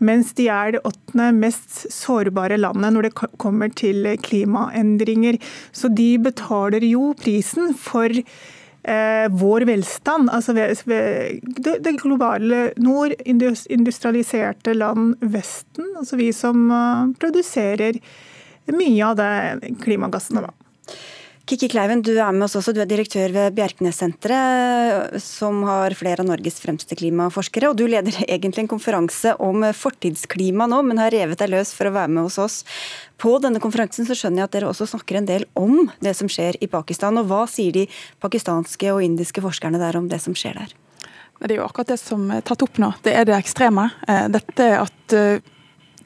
Mens de er det åttende mest sårbare landet når det kommer til klimaendringer. Så de betaler jo prisen for eh, vår velstand. Altså det globale nord, industrialiserte land Vesten. Altså vi som uh, produserer mye av det klimagassene. da. Kikki Kleiven, du er med oss også. Du er direktør ved Bjerknessenteret, som har flere av Norges fremste klimaforskere. Og du leder egentlig en konferanse om fortidsklima nå, men har revet deg løs for å være med hos oss. På denne konferansen så skjønner jeg at dere også snakker en del om det som skjer i Pakistan. Og hva sier de pakistanske og indiske forskerne der om det som skjer der? Det er jo akkurat det som er tatt opp nå. Det er det ekstreme. Eh, dette at eh,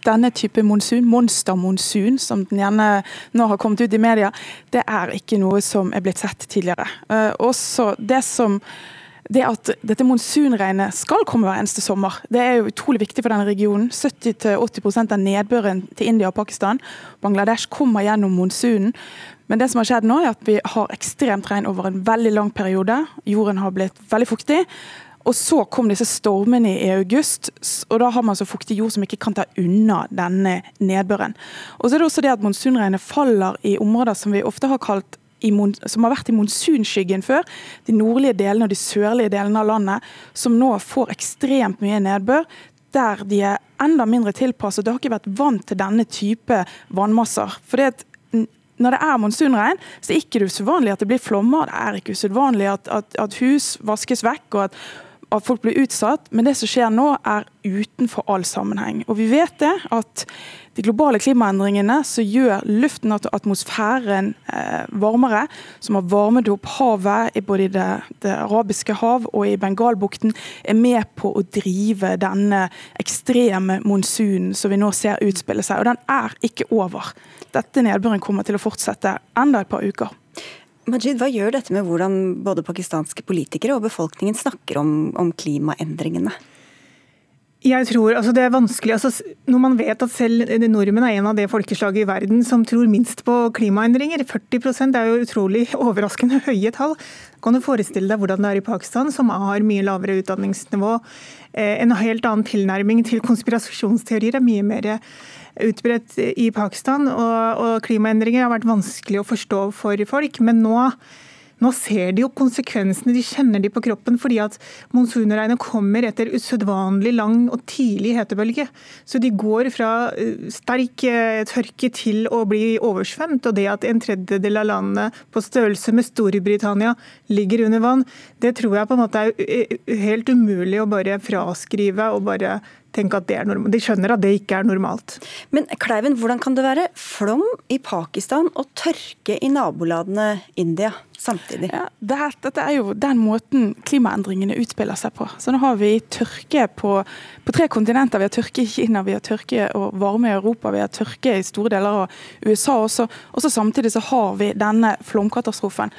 denne type monsun, monstermonsun, som den gjerne nå har kommet ut i media, det er ikke noe som er blitt sett tidligere. Uh, også det som det at dette monsunregnet skal komme hver eneste sommer, det er jo utrolig viktig for denne regionen. 70-80% av nedbøren til India og Pakistan, Bangladesh, kommer gjennom monsunen. Men det som har skjedd nå er at vi har ekstremt regn over en veldig lang periode. Jorden har blitt veldig fuktig. Og så kom disse stormene i august, og da har man så fuktig jord som ikke kan ta unna denne nedbøren. Og så er det også det at monsunregnet faller i områder som vi ofte har kalt som har vært i monsunskyggen før, de nordlige delene og de sørlige delene av landet, som nå får ekstremt mye nedbør der de er enda mindre tilpasset. De har ikke vært vant til denne type vannmasser. For det når det er monsunregn, så er det ikke usedvanlig at det blir flommer. Det er ikke usedvanlig at, at, at, hus vaskes vekk, og at at folk blir utsatt, men det som skjer nå er utenfor all sammenheng. Og vi vet det at de globale klimaendringene som gjør luften og atmosfæren eh, varmere, som har varmet opp havet i både det, det, arabiske hav og i Bengalbukten, er med på å drive denne ekstreme monsunen som vi nå ser utspille seg. Og den er ikke over. Dette nedbøren kommer til å fortsette enda et par uker. Majid, hva gjør dette med hvordan både pakistanske politikere og befolkningen snakker om, om klimaendringene? Jeg tror, altså Det er vanskelig. Altså, når man vet at selv nordmenn er en av det folkeslaget i verden som tror minst på klimaendringer, 40% er jo utrolig overraskende høye tall. Kan du forestille deg hvordan det er i Pakistan, som har mye lavere utdanningsnivå? Eh, en helt annen tilnærming til konspirasjonsteorier er mye mer utbredt i Pakistan. Og, og klimaendringer har vært vanskelig å forstå for folk. Men nå nå ser de jo konsekvensene, de kjenner de på kroppen fordi at monsunregnet kommer etter usedvanlig lang og tidlig hetebølge. Så de går fra eh, sterk eh, tørke til å bli oversvømt. Og det at en tredjedel av landet på størrelse med Storbritannia ligger under vann, det tror jeg på en måte er eh, helt umulig å bare fraskrive og bare tenke at det er normalt. De skjønner at det ikke er normalt. Men Kleiven, hvordan kan det være flom i Pakistan og tørke i nabolandene India samtidig? Ja, dette er jo den måten klimaendringene utspiller seg på. Så nå har vi tørke på, på tre kontinenter. Vi har tørke i Kina, vi har tørke og varme i Europa, vi har tørke i store deler av USA også. Og så samtidig så har vi denne flomkatastrofen.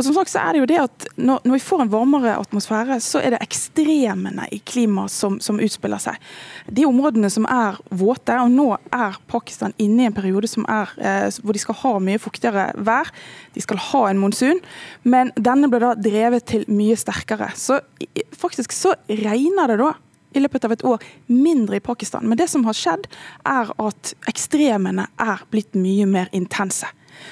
Og som sagt så er det jo det at når, når vi får en varmere atmosfære, så er det ekstremene i klimaet som, som, utspiller seg. De områdene som er våte, og nå er Pakistan inne i en periode er, eh, hvor de skal ha mye fuktigere vær. De skal ha en monsun, men denne ble da drevet til mye sterkere. Så faktisk så regner det da i løpet av et år mindre i Pakistan. Men det som har skjedd, er at ekstremene er blitt mye mer intense.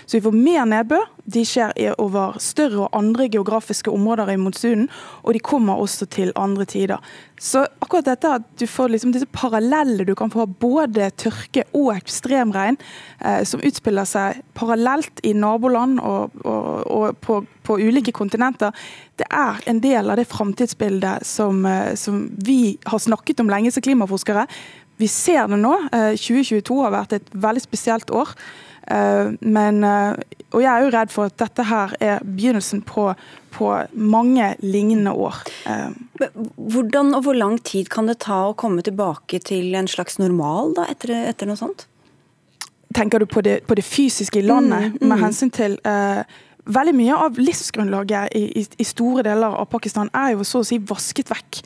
Så vi får mer nedbør. De skjer over større og andre geografiske områder i monsunen, og de kommer også til andre tider. Så akkurat dette at du får liksom disse parallelle, du kan få både tørke og ekstremregn eh, som utspiller seg parallelt i naboland og, og, og på, på, ulike kontinenter, det er en del av det framtidsbildet som, eh, som vi har snakket om lenge som klimaforskere. Vi ser det nå. 2022 eh, har vært et veldig spesielt år. Eh, men, eh, og jeg er jo redd for at dette her er begynnelsen på, på mange lignende år. Eh, hvordan og hvor lang tid kan det ta å komme tilbake til en slags normal da, etter, etter noe sånt? Tenker du på det, på det fysiske i landet, mm, mm. med hensyn til uh, Veldig mye av livsgrunnlaget i, i, i, store deler av Pakistan er jo så å si vasket vekk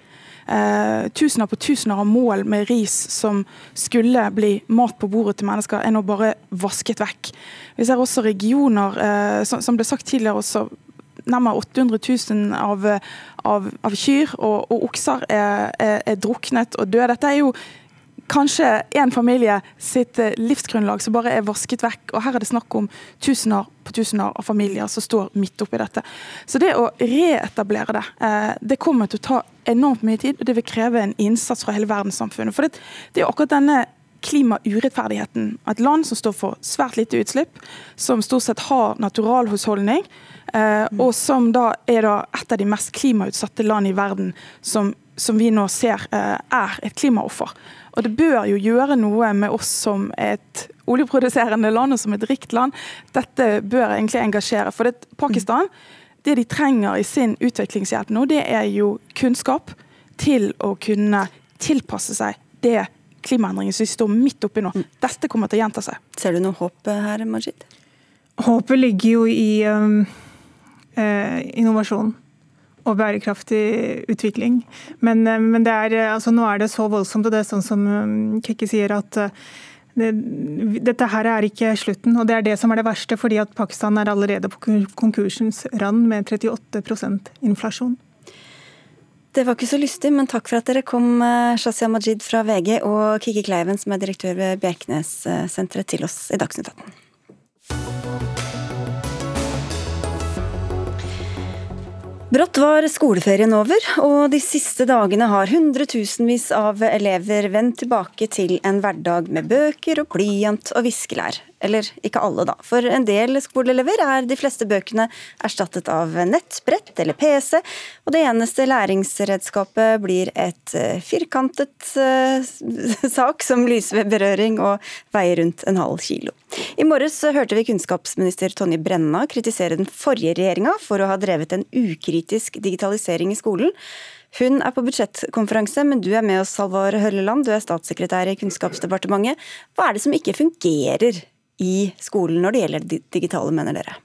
eh, tusener på tusener av mål med ris som skulle bli mat på bordet til mennesker, er nå bare vasket vekk. Vi ser også regioner, eh, som, som ble sagt tidligere også, nærmere 800 000 av, av, av kyr og, og okser er, er, er, druknet og døde. Dette er jo kanskje en familie sitt eh, livsgrunnlag som bare er vasket vekk. Og her er det snakk om tusener på tusener av familier som står midt oppi dette. Så det å reetablere det, eh, det kommer til å ta enormt mye tid, og det vil kreve en innsats fra hele verdenssamfunnet. For det, det er akkurat denne klimaurettferdigheten. Et land som står for svært lite utslipp, som stort sett har naturalhusholdning, eh, og som da er da et av de mest klimautsatte land i verden, som, som vi nå ser er et klimaoffer. Og det bør jo gjøre noe med oss som et oljeproduserende land og som et rikt land. Dette bør egentlig engasjere. For det, Pakistan, det de trenger i sin utviklingshjelp nå, det er jo kunnskap til å kunne tilpasse seg det klimaendringen som vi står midt oppi nå. Dette kommer til å gjenta seg. Ser du noe håp her, Majid? Håpet ligger jo i um, eh, innovasjon og bærekraftig utvikling. Men, eh, men er, eh, altså, nå er det så voldsomt, og det er sånn som um, Kikki sier, at eh, dette her er ikke slutten. og Det er det som er det verste, fordi at Pakistan er allerede på konkursens rand med 38% inflasjon. Det var ikke så lystig, men takk for at dere kom, Shazia Majid fra VG og Kiki Kleiven, som er direktør ved Bjerknessenteret, til oss i Dagsnytt 18. Brått var skoleferien over, og de siste dagene har hundretusenvis av elever vendt tilbake til en hverdag med bøker og blyant og viskelær. Eller ikke alle, da. For en del skoleelever er de fleste bøkene erstattet av nettbrett eller PC, og det eneste læringsredskapet blir et eh, firkantet uh, sak som lyser ved berøring og veier rundt en halv kilo. I morges hørte vi kunnskapsminister Tonje Brenna kritisere den forrige regjeringa for å ha drevet en ukritisk digitalisering i skolen. Hun er på budsjettkonferanse, men du er med oss, Halvor Hølleland. Du er statssekretær i Kunnskapsdepartementet. Hva er det som ikke fungerer i skolen når det gjelder det digitale, mener dere?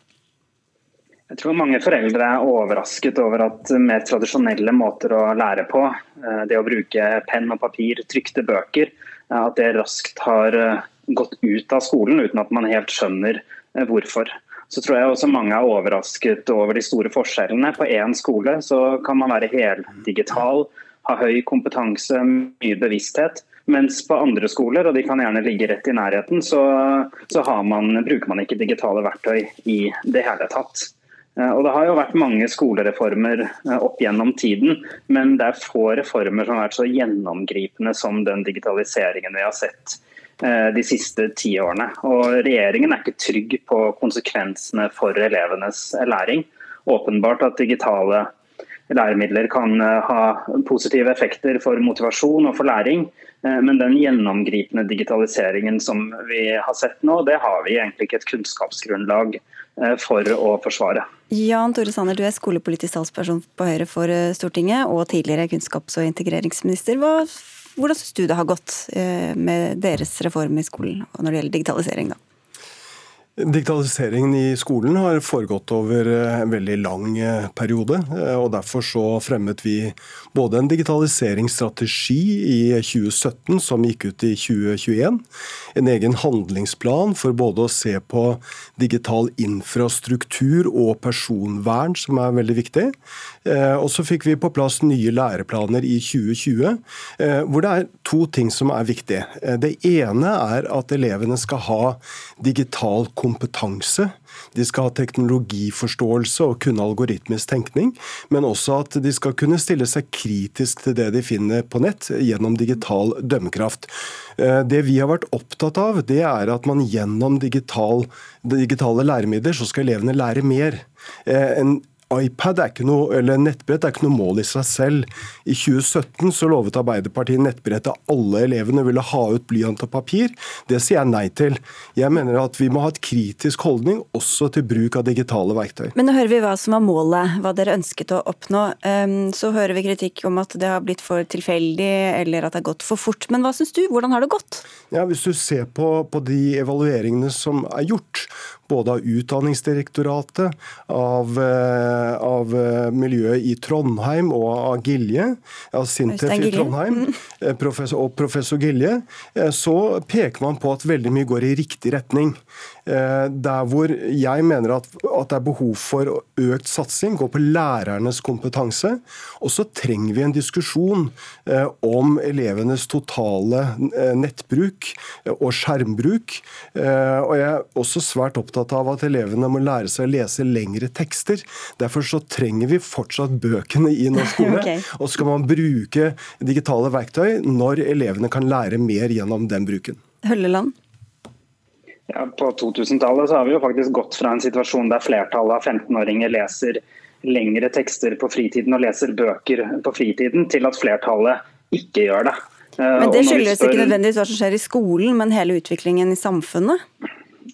Jeg tror mange foreldre er overrasket over at mer tradisjonelle måter å lære på, eh, det å bruke penn og papir, trykte bøker, eh, at det raskt har eh, gått ut av skolen uten at man helt skjønner hvorfor. Så tror jeg også mange er overrasket over de store forskjellene. På én skole så kan man være heldigital, ha høy kompetanse, mye bevissthet. Mens på andre skoler, og de kan gjerne ligge rett i nærheten, så, så man, bruker man ikke digitale verktøy i det hele tatt. Eh, og Det har jo vært mange skolereformer eh, opp gjennom tiden, men det er få reformer som har vært så gjennomgripende som den digitaliseringen vi har sett eh, de siste ti årene. Og Regjeringen er ikke trygg på konsekvensene for elevenes læring. Åpenbart at digitale læremidler kan ha positive effekter for motivasjon og for læring, men den gjennomgripende digitaliseringen som vi har sett nå, det har vi egentlig ikke et kunnskapsgrunnlag for å forsvare. Jan Tore Sanner, du er skolepolitisk talsperson på Høyre for eh, Stortinget og tidligere kunnskaps- og integreringsminister. Hvordan syns du det har gått eh, med deres reform i skolen når det gjelder digitalisering? da? Digitaliseringen i skolen har foregått over eh, en veldig lang periode. og Derfor så fremmet vi både en digitaliseringsstrategi i 2017 som gikk ut i 2021, en egen handlingsplan for både å se på digital infrastruktur og personvern, som er veldig viktig. Eh, og så fikk vi på plass nye læreplaner i 2020, eh, hvor det er to ting som er viktige. Eh, det ene er at elevene skal ha digital kompetanse. De skal ha teknologiforståelse og kunne algoritmisk tenkning, men også at de skal kunne stille seg kritisk til det de finner på nett gjennom digital dømmekraft. Det vi har vært opptatt av, det er at man gjennom digital, digitale læremidler så skal elevene lære mer. En iPad er ikke noe, eller nettbrett er ikke noe mål i seg selv. I 2017 så lovet Arbeiderpartiet nettbrett at alle elevene ville ha ut blyant og papir. Det sier jeg nei til. Jeg mener at vi må ha et kritisk holdning også til bruk av digitale verktøy. Men nå hører vi hva som var målet, hva dere ønsket å oppnå. Ehm, så hører vi kritikk om at det har blitt for tilfeldig eller at det har gått for fort. Men hva syns du, hvordan har det gått? Ja, Hvis du ser på, på de evalueringene som er gjort, både av Utdanningsdirektoratet, av, eh, av eh, miljøet i Trondheim og av Gilje, av Sintef i Trondheim mm. eh, professor, og professor Gilje, så peker man på at veldig mye går i riktig retning. Eh, der hvor jeg mener at, at, det er behov for økt satsing, gå på lærernes kompetanse. Og så trenger vi en diskusjon eh, om elevenes totale eh, nettbruk og skjermbruk. Og jeg er også svært opptatt av at elevene må lære seg å lese lengre tekster. Derfor så trenger vi fortsatt bøkene i norsk skole. okay. Og så skal man bruke digitale verktøy når elevene kan lære mer gjennom den bruken. Hølleland? Ja, på 2000-tallet har vi jo faktisk gått fra en situasjon der flertallet av 15-åringer leser lengre tekster på fritiden og leser bøker på fritiden, til at flertallet ikke gjør det. Eh, men Det skyldes spør... ikke nødvendigvis hva som skjer i skolen, men hele utviklingen i samfunnet?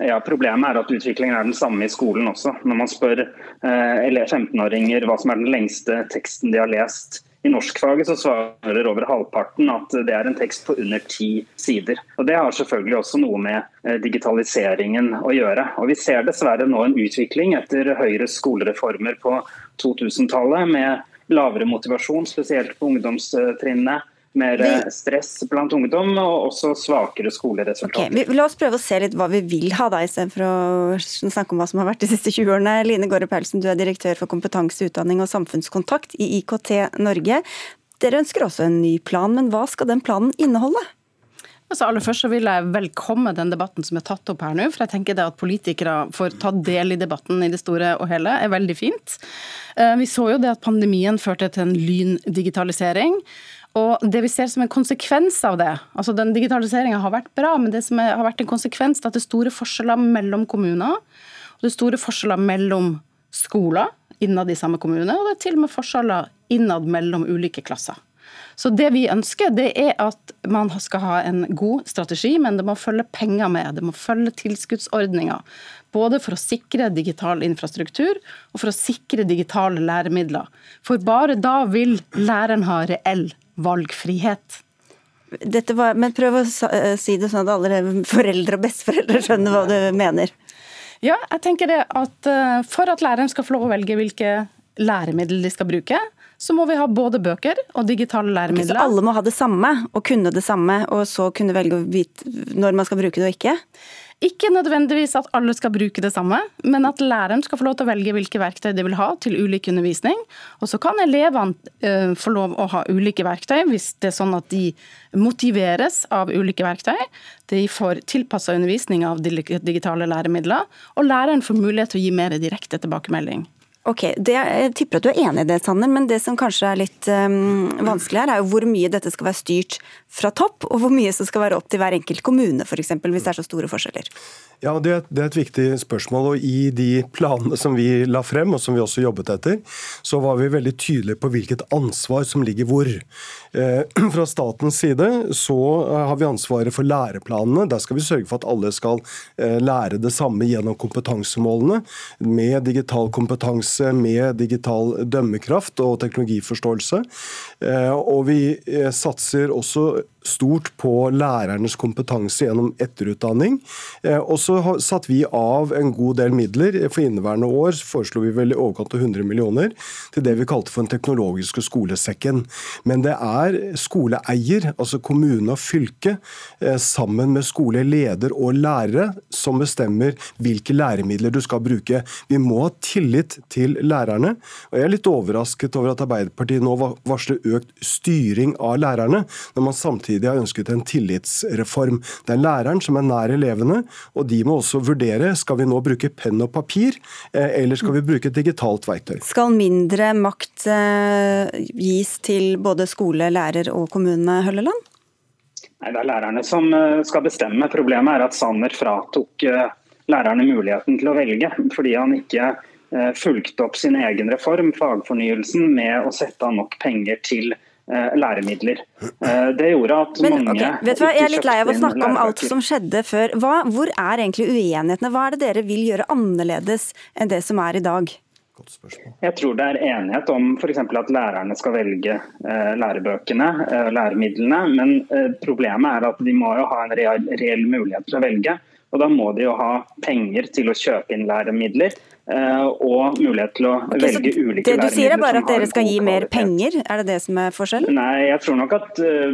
Ja, Problemet er at utviklingen er den samme i skolen også. Når man spør eh, 15-åringer hva som er den lengste teksten de har lest i norskfaget så svarer over halvparten at det er en tekst på under ti sider. Og Det har selvfølgelig også noe med eh, digitaliseringen å gjøre. Og Vi ser dessverre nå en utvikling etter Høyres skolereformer på 2000-tallet med lavere motivasjon, spesielt på ungdomstrinnet mer vi... stress blant ungdom og også svakere skoleresultater. Okay, la oss prøve å se litt hva vi vil ha, da, istedenfor å snakke om hva som har vært de siste 20 årene. Line Gårde Paulsen, du er direktør for kompetanse, utdanning og samfunnskontakt i IKT Norge. Dere ønsker også en ny plan, men hva skal den planen inneholde? Altså aller først så vil jeg velkomme den debatten som er tatt opp her nå. For jeg tenker det at politikere får ta del i debatten i det store og hele, er veldig fint. Eh, vi så jo det at pandemien førte til en lyndigitalisering. Og det vi ser som en konsekvens av det, altså den digitaliseringa har vært bra, men det som har vært en konsekvens er at det er store forskjeller mellom kommuner. Og det er store forskjeller mellom skoler innad i samme kommune, og det er til og med forskjeller innad mellom ulike klasser. Så det vi ønsker, det er at man skal ha en god strategi, men det må følge penger med. Det må følge tilskuddsordninger. Både for å sikre digital infrastruktur og for å sikre digitale læremidler. For bare da vil læreren ha reell valgfrihet. Var, men prøv å eh, si det sånn at alle foreldre og besteforeldre skjønner hva du mener. Ja, jeg tenker det at uh, For at læreren skal få lov å velge hvilke læremidler de skal bruke, så må vi ha både bøker og digitale læremidler. Så alle må ha det samme og kunne det samme, og så kunne velge når man skal bruke det og ikke? Ikke nødvendigvis at alle skal bruke det samme, men at læreren skal få lov til å velge hvilke verktøy de vil ha til ulik undervisning. Og så kan elevene uh, få lov å ha ulike verktøy hvis det er sånn at de motiveres av ulike verktøy. De får tilpassa undervisning av digitale læremidler, og læreren får mulighet til å gi mer direkte tilbakemelding. Ok, det, Jeg tipper at du er enig i det, Sanner, men det som kanskje er litt um, vanskelig her, er jo hvor mye dette skal være styrt fra topp, og hvor mye som skal være opp til hver enkelt kommune, f.eks., hvis det er så store forskjeller. Ja, det er, det er, et viktig spørsmål. og I de planene som vi la frem, og som vi også jobbet etter, så var vi veldig tydelige på hvilket ansvar som ligger hvor. Eh, fra statens side så eh, har vi ansvaret for læreplanene. Der skal vi sørge for at alle skal eh, lære det samme gjennom kompetansemålene. Med digital kompetanse, med digital dømmekraft og teknologiforståelse. Eh, og vi eh, satser også stort på lærernes kompetanse gjennom etterutdanning. Eh, og så satte vi av en god del midler. For inneværende år foreslo vi vel i overkant av 100 millioner til det vi kalte for den teknologiske skolesekken. Men det er skoleeier, altså kommune og fylke, eh, sammen med skoleleder og lærere, som bestemmer hvilke læremidler du skal bruke. Vi må ha tillit til lærerne. Og jeg er litt overrasket over at Arbeiderpartiet nå varsler økt styring av lærerne, når man samtidig samtidig har ønsket en tillitsreform. Det er læreren som er nær elevene, og de må også vurdere skal vi nå bruke penn og papir, eh, eller skal vi bruke et digitalt verktøy. Skal mindre makt eh, gis til både skole, lærer og kommune, Hølleland? Nei, Det er lærerne som eh, skal bestemme. Problemet er at Sanner fratok lærerne muligheten til å velge, fordi han ikke fulgte opp sin egen reform, fagfornyelsen, med å sette av nok penger til læremidler. Eh, det gjorde at Men, mange okay. Vet du hva, Jeg er litt lei av å snakke om alt som skjedde før. Hva, hvor er egentlig uenighetene? Hva er det dere vil gjøre annerledes enn det som er i dag? Jeg tror det er enighet om f.eks. at lærerne skal velge eh, lærebøkene, eh, læremidlene. Men eh, problemet er at de må jo ha en reell, reell mulighet til å velge. Og da må de jo ha penger til å kjøpe inn læremidler. Eh, og mulighet til å okay, velge ulike Det du sier er bare at dere skal gi mer penger, er det det som er forskjellen? Nei, jeg tror nok at uh,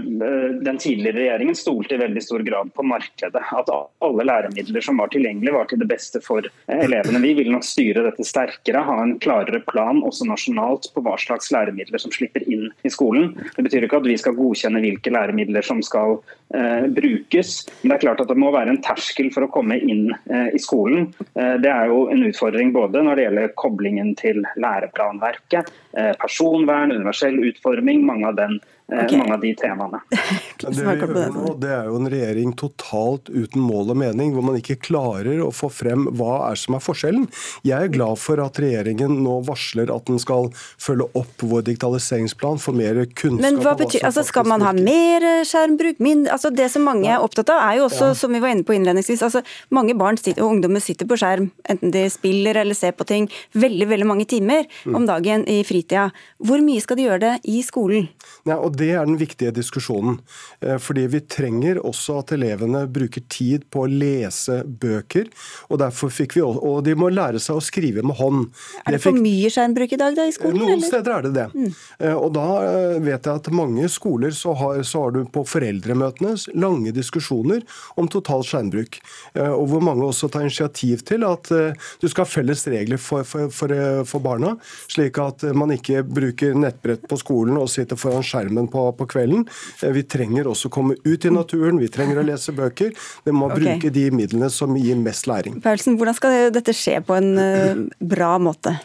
den tidligere regjeringen stolte i veldig stor grad på markedet. At alle læremidler som var tilgjengelige var til det beste for elevene. Vi vil nok styre dette sterkere, ha en klarere plan også nasjonalt på hva slags læremidler som slipper inn i skolen. Det betyr ikke at vi skal godkjenne hvilke læremidler som skal uh, brukes, men det er klart at det må være en terskel for å komme inn uh, i skolen. det er jo en utfordring både når det gjelder koblingen til læreplanverket, eh, personvern, universell utforming, mange av den okay. mange av de temaene. det vi det er jo en regjering totalt uten mål og mening, hvor man ikke klarer å få frem hva er som er forskjellen. Jeg er glad for at regjeringen nå varsler at den skal følge opp vår digitaliseringsplan, få mer kunnskap. Men hva betyr, altså Skal man ha mer skjermbruk? Min, altså det som mange er opptatt av, er jo også, ja. som vi var inne på innledningsvis, altså mange barn sitter, og ungdommer sitter på skjerm, enten de spiller eller ser på ting, veldig veldig mange timer mm. om dagen i fritida. Hvor mye skal de gjøre det i skolen? Ja, og det er den viktige diskusjonen. Eh, fordi vi trenger også at elevene bruker tid på å lese bøker. Og fikk vi og de må lære seg å skrive med hånd. Er det for fikk... mye skjermbruk i dag da, i skolen? Noen eller? steder er det det. Mm. Eh, og da eh, vet jeg at mange skoler så har, så har, du på foreldremøtene lange diskusjoner om total skjermbruk. Og hvor mange også tar initiativ til at du skal ha felles regler for, for, for, for barna, slik at man ikke bruker nettbrett på skolen og sitter foran skjermen på, på, kvelden. Eh, vi trenger også å komme ut i naturen, vi trenger å lese bøker. Vi må okay. bruke de midlene som gir mest læring. Paulsen, hvordan skal dette skje på en uh, bra måte?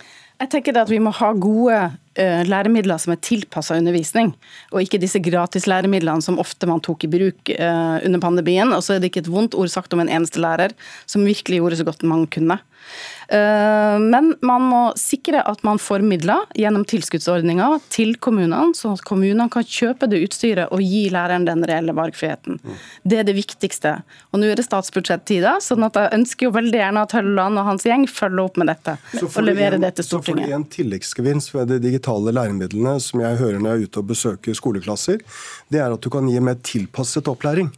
Jeg tenker at Vi må ha gode uh, læremidler som er tilpassa undervisning, og ikke disse gratislæremidlene som ofte man tok i bruk uh, under pandemien. Og så er det ikke et vondt ord sagt om en eneste lærer som virkelig gjorde så godt man kunne. Eh, men man må sikre at man får midler gjennom tilskuddsordninga til kommunene, sånn at kommunene kan kjøpe det utstyret og gi læreren den reelle valgfriheten. Det er det viktigste. Og Nå er det statsbudsjettida, sånn at jeg ønsker jo veldig gjerne at Hølleland og hans gjeng følger opp med dette. og leverer det til Stortinget. Så får du en tilleggsgevinst ved de digitale læremidlene som jeg hører når jeg er ute og besøker skoleklasser. Det er at du kan gi mer tilpasset opplæring.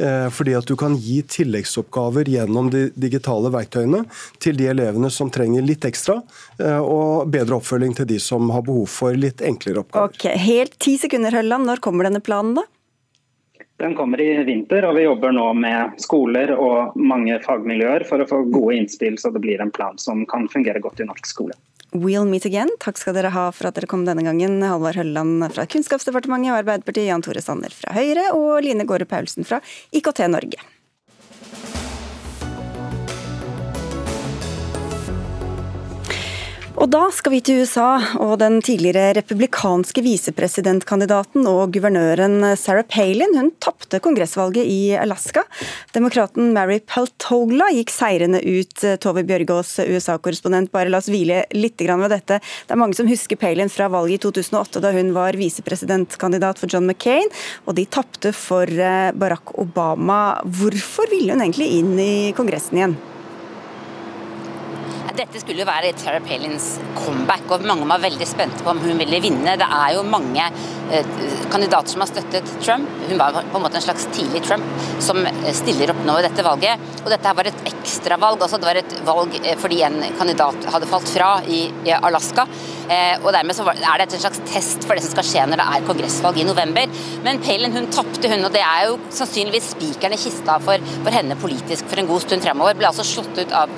Eh, fordi at du kan gi tilleggsoppgaver gjennom de digitale verktøyene til de elevene som trenger litt ekstra, og bedre oppfølging til de som har behov for litt enklere oppgaver. Ok, Helt ti sekunder, Hølland. Når kommer denne planen, da? Den kommer i vinter, og vi jobber nå med skoler og mange fagmiljøer for å få gode innspill, så det blir en plan som kan fungere godt i norsk skole. We'll meet again. Takk skal dere ha for at dere kom denne gangen. Halvard Hølleland fra Kunnskapsdepartementet og Arbeiderpartiet, Jan Tore Sanner fra Høyre og Line Gårde Paulsen fra IKT Norge. Og da skal vi til USA, og den tidligere republikanske visepresidentkandidaten og guvernøren Sarah Palin hun tapte kongressvalget i Alaska. Demokraten Mary Peltola gikk seirende ut. Tove Bjørgaas, USA-korrespondent, bare la oss hvile litt ved dette. Det er mange som husker Palin fra valget i 2008, da hun var visepresidentkandidat for John McCain, og de tapte for eh, Barack Obama. Hvorfor ville hun egentlig inn i Kongressen igjen? Dette skulle jo være Tara Palins comeback, og mange var veldig spente på om hun ville vinne. Det er jo mange eh, kandidater som har støttet Trump. Hun var på en måte en slags tidlig Trump som eh, stiller opp nå i dette valget. Og dette var et ekstravalg. Altså det var et valg eh, fordi en kandidat hadde falt fra i, Alaska. Eh, og dermed så er det en slags test for det som skal skje når det er kongressvalg i november. Men Palin hun tapte, hun. Og det er jo sannsynligvis spikeren i kista for, for, henne politisk for en god stund fremover. Ble altså slått ut av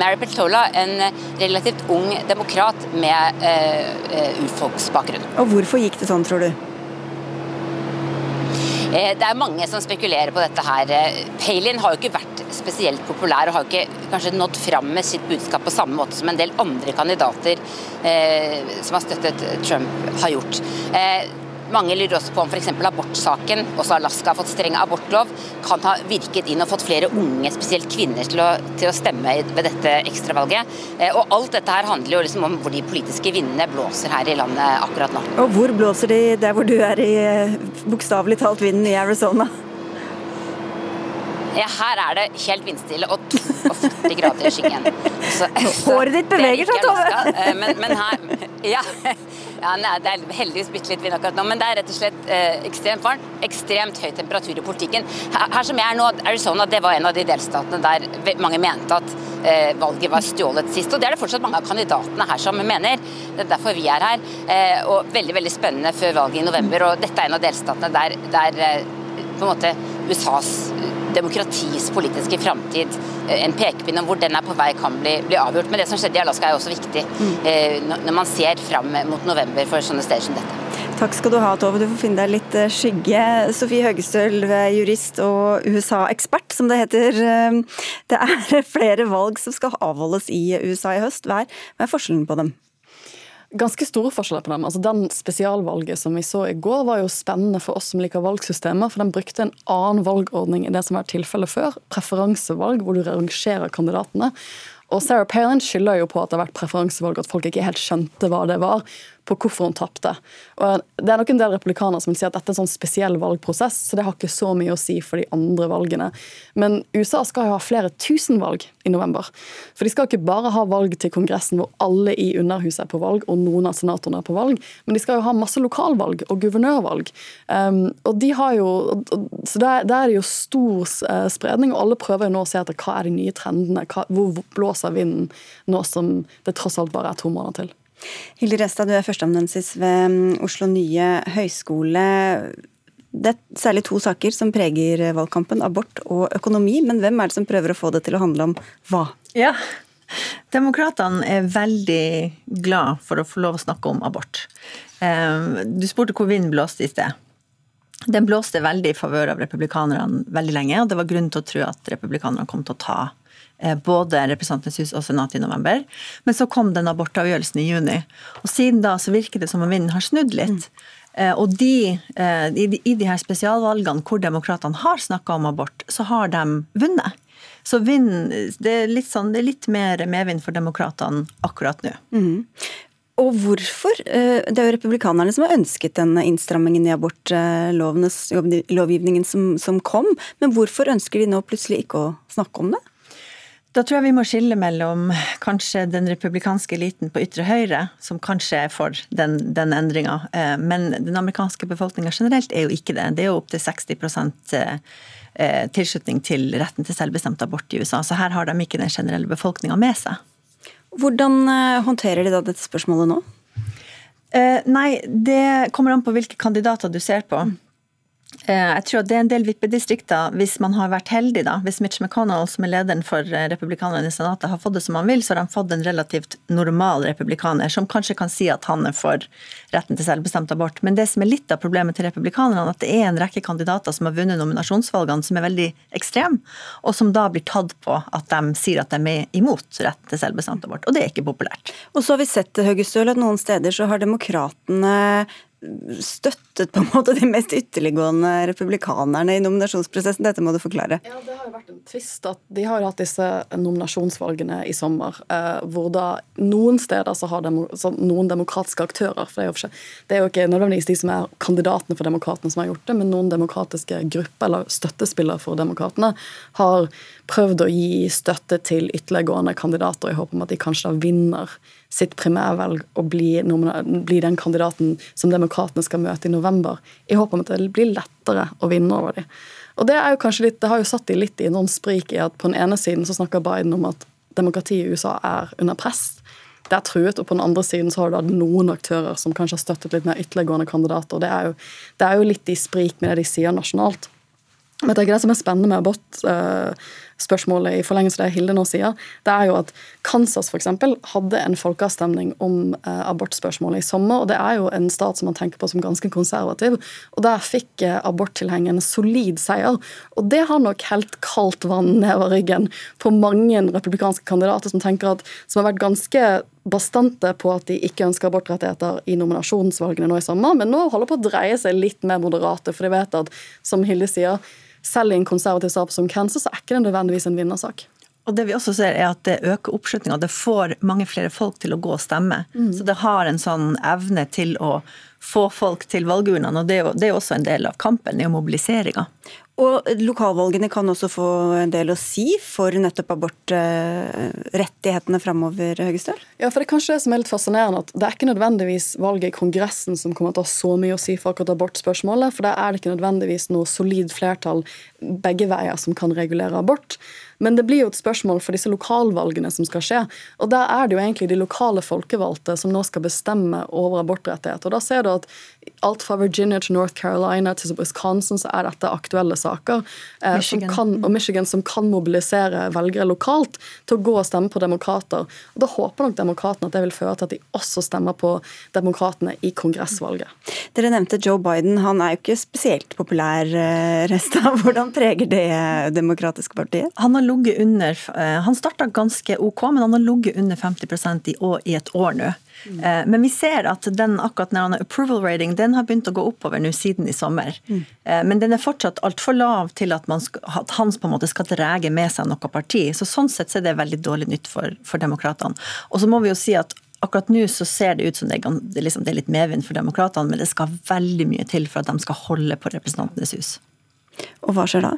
Mary Peltola en relativt ung demokrat med uh, urfolksbakgrunn. Og Hvorfor gikk det sånn, tror du? Eh, det er mange som spekulerer på dette her. Palin har jo ikke vært spesielt populær og har ikke kanskje nådd fram med sitt budskap på samme måte som en del andre kandidater eh, som har støttet Trump, har gjort. Eh, mange lurer også på om f.eks. abortsaken, også Alaska har fått streng abortlov, kan ha virket inn og fått flere unge, spesielt kvinner, til å, til å stemme ved dette ekstravalget. Eh, og alt dette her handler jo liksom om hvor de politiske vindene blåser her i landet akkurat nå. Og hvor blåser de der hvor du er i eh, bokstavelig talt vinden i Arizona? Ja, her er det helt vindstille og 42 grader i skyggen. Så, Håret ditt beveger seg, Tove! Eh, men, men her ja, ja, nei, det er heldigvis bitte litt vind akkurat nå, men det er rett og slett eh, ekstremt varmt. Ekstremt høy temperatur i politikken. Her, her, som jeg er nå, Arizona det var en av de delstatene der mange mente at eh, valget var stjålet sist. Og det er det fortsatt mange av kandidatene her som mener. Det er derfor vi er her. Eh, og veldig veldig spennende før valget i november. Og dette er en av delstatene der, der eh, på en måte USAs demokratis politiske framtid eh, en pekepinn om hvor den er på vei kan bli, bli, avgjort. Men det som skjedde i Alaska er også viktig mm. eh, når man ser fram mot november for sånne steder som dette. Takk skal du ha, Tove. Du får finne deg litt eh, skygge. Sofie Høgestøl, jurist og USA-ekspert, som det heter. Det er flere valg som skal avholdes i USA i høst. Hva er forskjellen på dem? Ganske store forskjeller på dem. Altså Den spesialvalget som vi så i går, var jo spennende for oss som liker valgsystemer, for den brukte en annen valgordning enn det som var tilfellet før. Preferansevalg, hvor du rangerer kandidatene. Og Sarah Palin skylder jo på at det har vært preferansevalg, at folk ikke helt skjønte hva det var på hvorfor hun tapte. Det er nok en del republikanere som vil si at dette er en sånn spesiell valgprosess, så det har ikke så mye å si for de andre valgene. Men USA skal jo ha flere tusen valg i november. For de skal ikke bare ha valg til Kongressen hvor alle i Underhuset er på valg og noen av senatorene er på valg, men de skal jo ha masse lokalvalg og guvernørvalg. Um, og de har jo, så der, er det jo stor uh, spredning, og alle prøver jo nå å se etter hva er de nye trendene, hva, hvor blåser vinden nå som det tross alt bare er to måneder til. Hilde Restad, du er førsteamanuensis ved mm, Oslo nye høgskole. Det er særlig to saker som preger valgkampen, abort og økonomi. Men hvem er det som prøver å få det til å handle om hva? Ja, Demokratene er veldig glad for å få lov å snakke om abort. Eh, du spurte hvor vinden blåste i sted. Den blåste veldig i favør av republikanerne veldig lenge, og det var grunn til å tro at republikanerne kom til å ta Eh, både Representantenes hus og Senatet i november. Men så kom den abortavgjørelsen i juni. Og siden da så virker det som om vinden har snudd litt. Mm. Og de, eh, i, de, i de her spesialvalgene hvor demokratene har snakka om abort, så har de vunnet. Så vinden, det er litt, sånn, det er litt mer medvind for demokratene akkurat nå. Mm. Og hvorfor? Det er jo republikanerne som har ønsket den innstrammingen i abortlovgivningen som, som kom. Men hvorfor ønsker de nå plutselig ikke å snakke om det? Da tror jeg vi må skille mellom kanskje den republikanske eliten på ytre høyre, som kanskje er for den, den endringa, eh, men den amerikanske befolkninga generelt er jo ikke det. Det er jo opptil 60 eh, tilslutning til retten til selvbestemt abort i USA, så her har de ikke den generelle befolkninga med seg. Hvordan eh, håndterer de da dette spørsmålet nå? Nei, det kommer an på hvilke kandidater du ser på. Eh, jeg tror det er en del vippedistrikter, hvis man har vært heldig, da. Hvis Mitch McConnell, som er lederen for eh, republikanerne i Senatet, har fått det som han vil, så har han fått en relativt normal republikaner, som kanskje kan si at han er for retten til selvbestemt abort. Men det som er litt av problemet til republikanerne, at det er en rekke kandidater som har vunnet nominasjonsvalgene som er veldig ekstreme, og som da blir tatt på at de sier at de er imot retten til selvbestemt abort. Og det er ikke populært. Og så har vi sett Høgestøl, at noen steder så har demokratene støttet på en måte de mest ytterliggående republikanerne i nominasjonsprosessen. Dette må du forklare. Ja, Det har jo vært en tvist at de har jo hatt disse nominasjonsvalgene i sommer, eh, hvor da noen steder så har demo, så noen demokratiske aktører for det er, jo ikke, det er jo ikke nødvendigvis de som er kandidatene for demokratene som har gjort det, men noen demokratiske grupper eller støttespillere for demokratene har prøvd å gi støtte til ytterliggående kandidater i håp om at de kanskje da vinner sitt primærvelg og bli, bli, den kandidaten som demokratene skal møte i november, i håp om at det blir lettere å vinne over dem. Og Det er jo litt, det har jo satt de litt i noen sprik i at på den ene siden så snakker Biden om at demokratiet i USA er under press. Det er truet, og på den andre siden så har du hatt noen aktører som kanskje har støttet litt mer ytterliggående kandidater. det er, jo, det er jo litt i sprik med det de sier nasjonalt. Men jeg tenker Det som er spennende med abort, uh, spørsmålet i forlengelse av det Hilde nå sier, det er jo at Kansas eksempel, hadde en folkeavstemning om eh, abortspørsmålet i sommer. og Det er jo en stat som man tenker på som ganske konservativ. og Der fikk eh, aborttilhengeren solid seier. og Det har nok helt kaldt vann nedover ryggen på mange republikanske kandidater som tenker at, som har vært ganske bastante på at de ikke ønsker abortrettigheter i nominasjonsvalgene nå i sommer, men nå holder på å dreie seg litt mer moderate, for de vet at, som Hilde sier, selv i en konservativ sak som Kansas, så er ikke det nødvendigvis en vinnersak. Og det vi også ser er at Det øker oppslutninga. Det får mange flere folk til å gå og stemme. Mm. Så det har en sånn evne til å få folk til valgurnene. og Det er jo, det er også en del av kampen, er mobiliseringa. Og lokalvalgene kan også få en del å si for nettopp abortrettighetene framover, Høgestøl? Ja, for det er kanskje det som er litt fascinerende, at det er ikke nødvendigvis valget i Kongressen som kommer til å ha så mye å si for akkurat abortspørsmålet, for der er det ikke nødvendigvis noe solid flertall begge veier som kan regulere abort. Men det blir jo et spørsmål for disse lokalvalgene som skal skje. Og der er det jo egentlig de lokale folkevalgte som nå skal bestemme over abortrettighet. Og da ser du at alt fra Virginia til North Carolina til Wisconsin så er dette aktuelle saker. Eh, Michigan. Kan, og Michigan som kan mobilisere velgere lokalt til å gå og stemme på demokrater. Og Da håper nok demokratene at det vil føre til at de også stemmer på demokratene i kongressvalget. Dere nevnte Joe Biden. Han er jo ikke spesielt populær, eh, Resta. Hvordan preger det demokratiske partiet? Han har ligget under eh, Han starta ganske OK, men han har ligget under 50 i, år, i et år nå. Mm. Men vi ser at den akkurat har approval rating, den har begynt å gå oppover nå siden i sommer. Mm. Eh, men den er fortsatt altfor lav til at, skal, at, han på en måte skal drege med seg noe parti. Så Sånn sett så er det veldig dårlig nytt for, for demokratene. Og så må vi jo si at Akkurat nå så ser det ut som det er, liksom, det er litt medvind for demokratene, men det skal veldig mye til for at de skal holde på Representantenes hus. Og hva skjer da?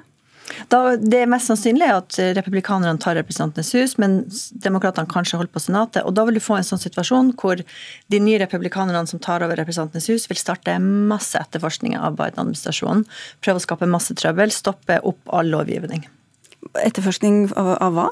Da, det er mest sannsynlig at republikanerne tar Representantenes hus, men demokratene kanskje holder på Senatet. og Da vil du få en sånn situasjon hvor de nye republikanerne som tar over Representantenes hus, vil starte masse etterforskninger av Biden-administrasjonen. Prøve å skape masse trøbbel, stoppe opp all lovgivning. Etterforskning av, av hva?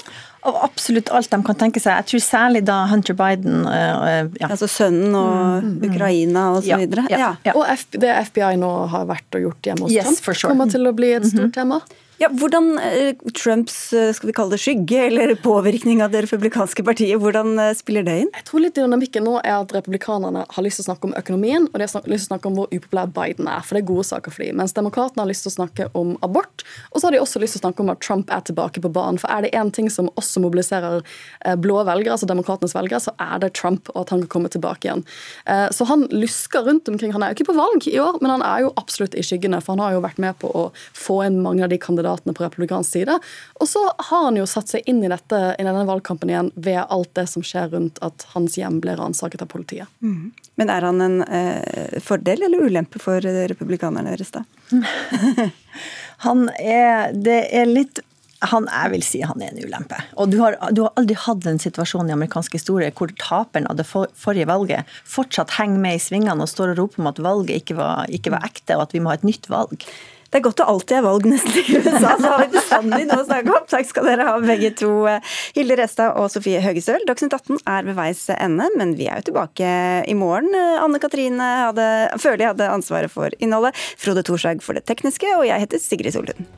Av absolutt alt de kan tenke seg. Jeg tror særlig da Hunter Biden uh, ja. Altså sønnen og mm, mm, Ukraina og så ja, videre? Ja, ja. Og F det FBI nå har vært og gjort hjemme hos yes, Trump, sure. kommer til å bli et stort mm -hmm. tema. Ja, hvordan eh, Trumps eh, skal vi kalle det skygge, eller påvirkning av det republikanske partiet, hvordan eh, spiller det inn? Jeg tror litt dynamikken nå er at republikanerne har lyst til å snakke om økonomien, og de har lyst til å snakke om hvor upopulær Biden er, for det er gode saker for dem. Mens demokratene har lyst til å snakke om abort, og så har de også lyst til å snakke om at Trump er tilbake på banen. For er det én ting som også mobiliserer blå velgere, altså demokratenes velgere, så er det Trump, og at han kan komme tilbake igjen. Så han lysker rundt omkring. Han er jo ikke på valg i år, men han er jo absolutt i skyggene, for han har jo vært med på å få inn mange av de kandidatene kandidatene på republikansk side. Og så har han jo satt seg inn i, dette, i denne valgkampen igjen ved alt det som skjer rundt at hans hjem blir ransaket av politiet. Mm. Men er han en eh, fordel eller ulempe for republikanerne deres, da? han er Det er litt Han, jeg vil si han er en ulempe. Og du har, du har aldri hatt en situasjon i amerikansk historie hvor taperen av det for, forrige valget fortsatt henger med i svingene og står og roper om at valget ikke var, ikke var ekte, og at vi må ha et nytt valg. Det er godt det alltid er valg nesten i USA, så har vi bestandig noe å snakke om. Takk skal dere ha begge to, Hilde Restad og Sofie Høgestøl. Dagsnytt 18 er ved veis ende, men vi er jo tilbake i morgen. Anne Katrine hadde, jeg hadde ansvaret for innholdet, Frode Thorshaug for det tekniske, og jeg heter Sigrid Solund.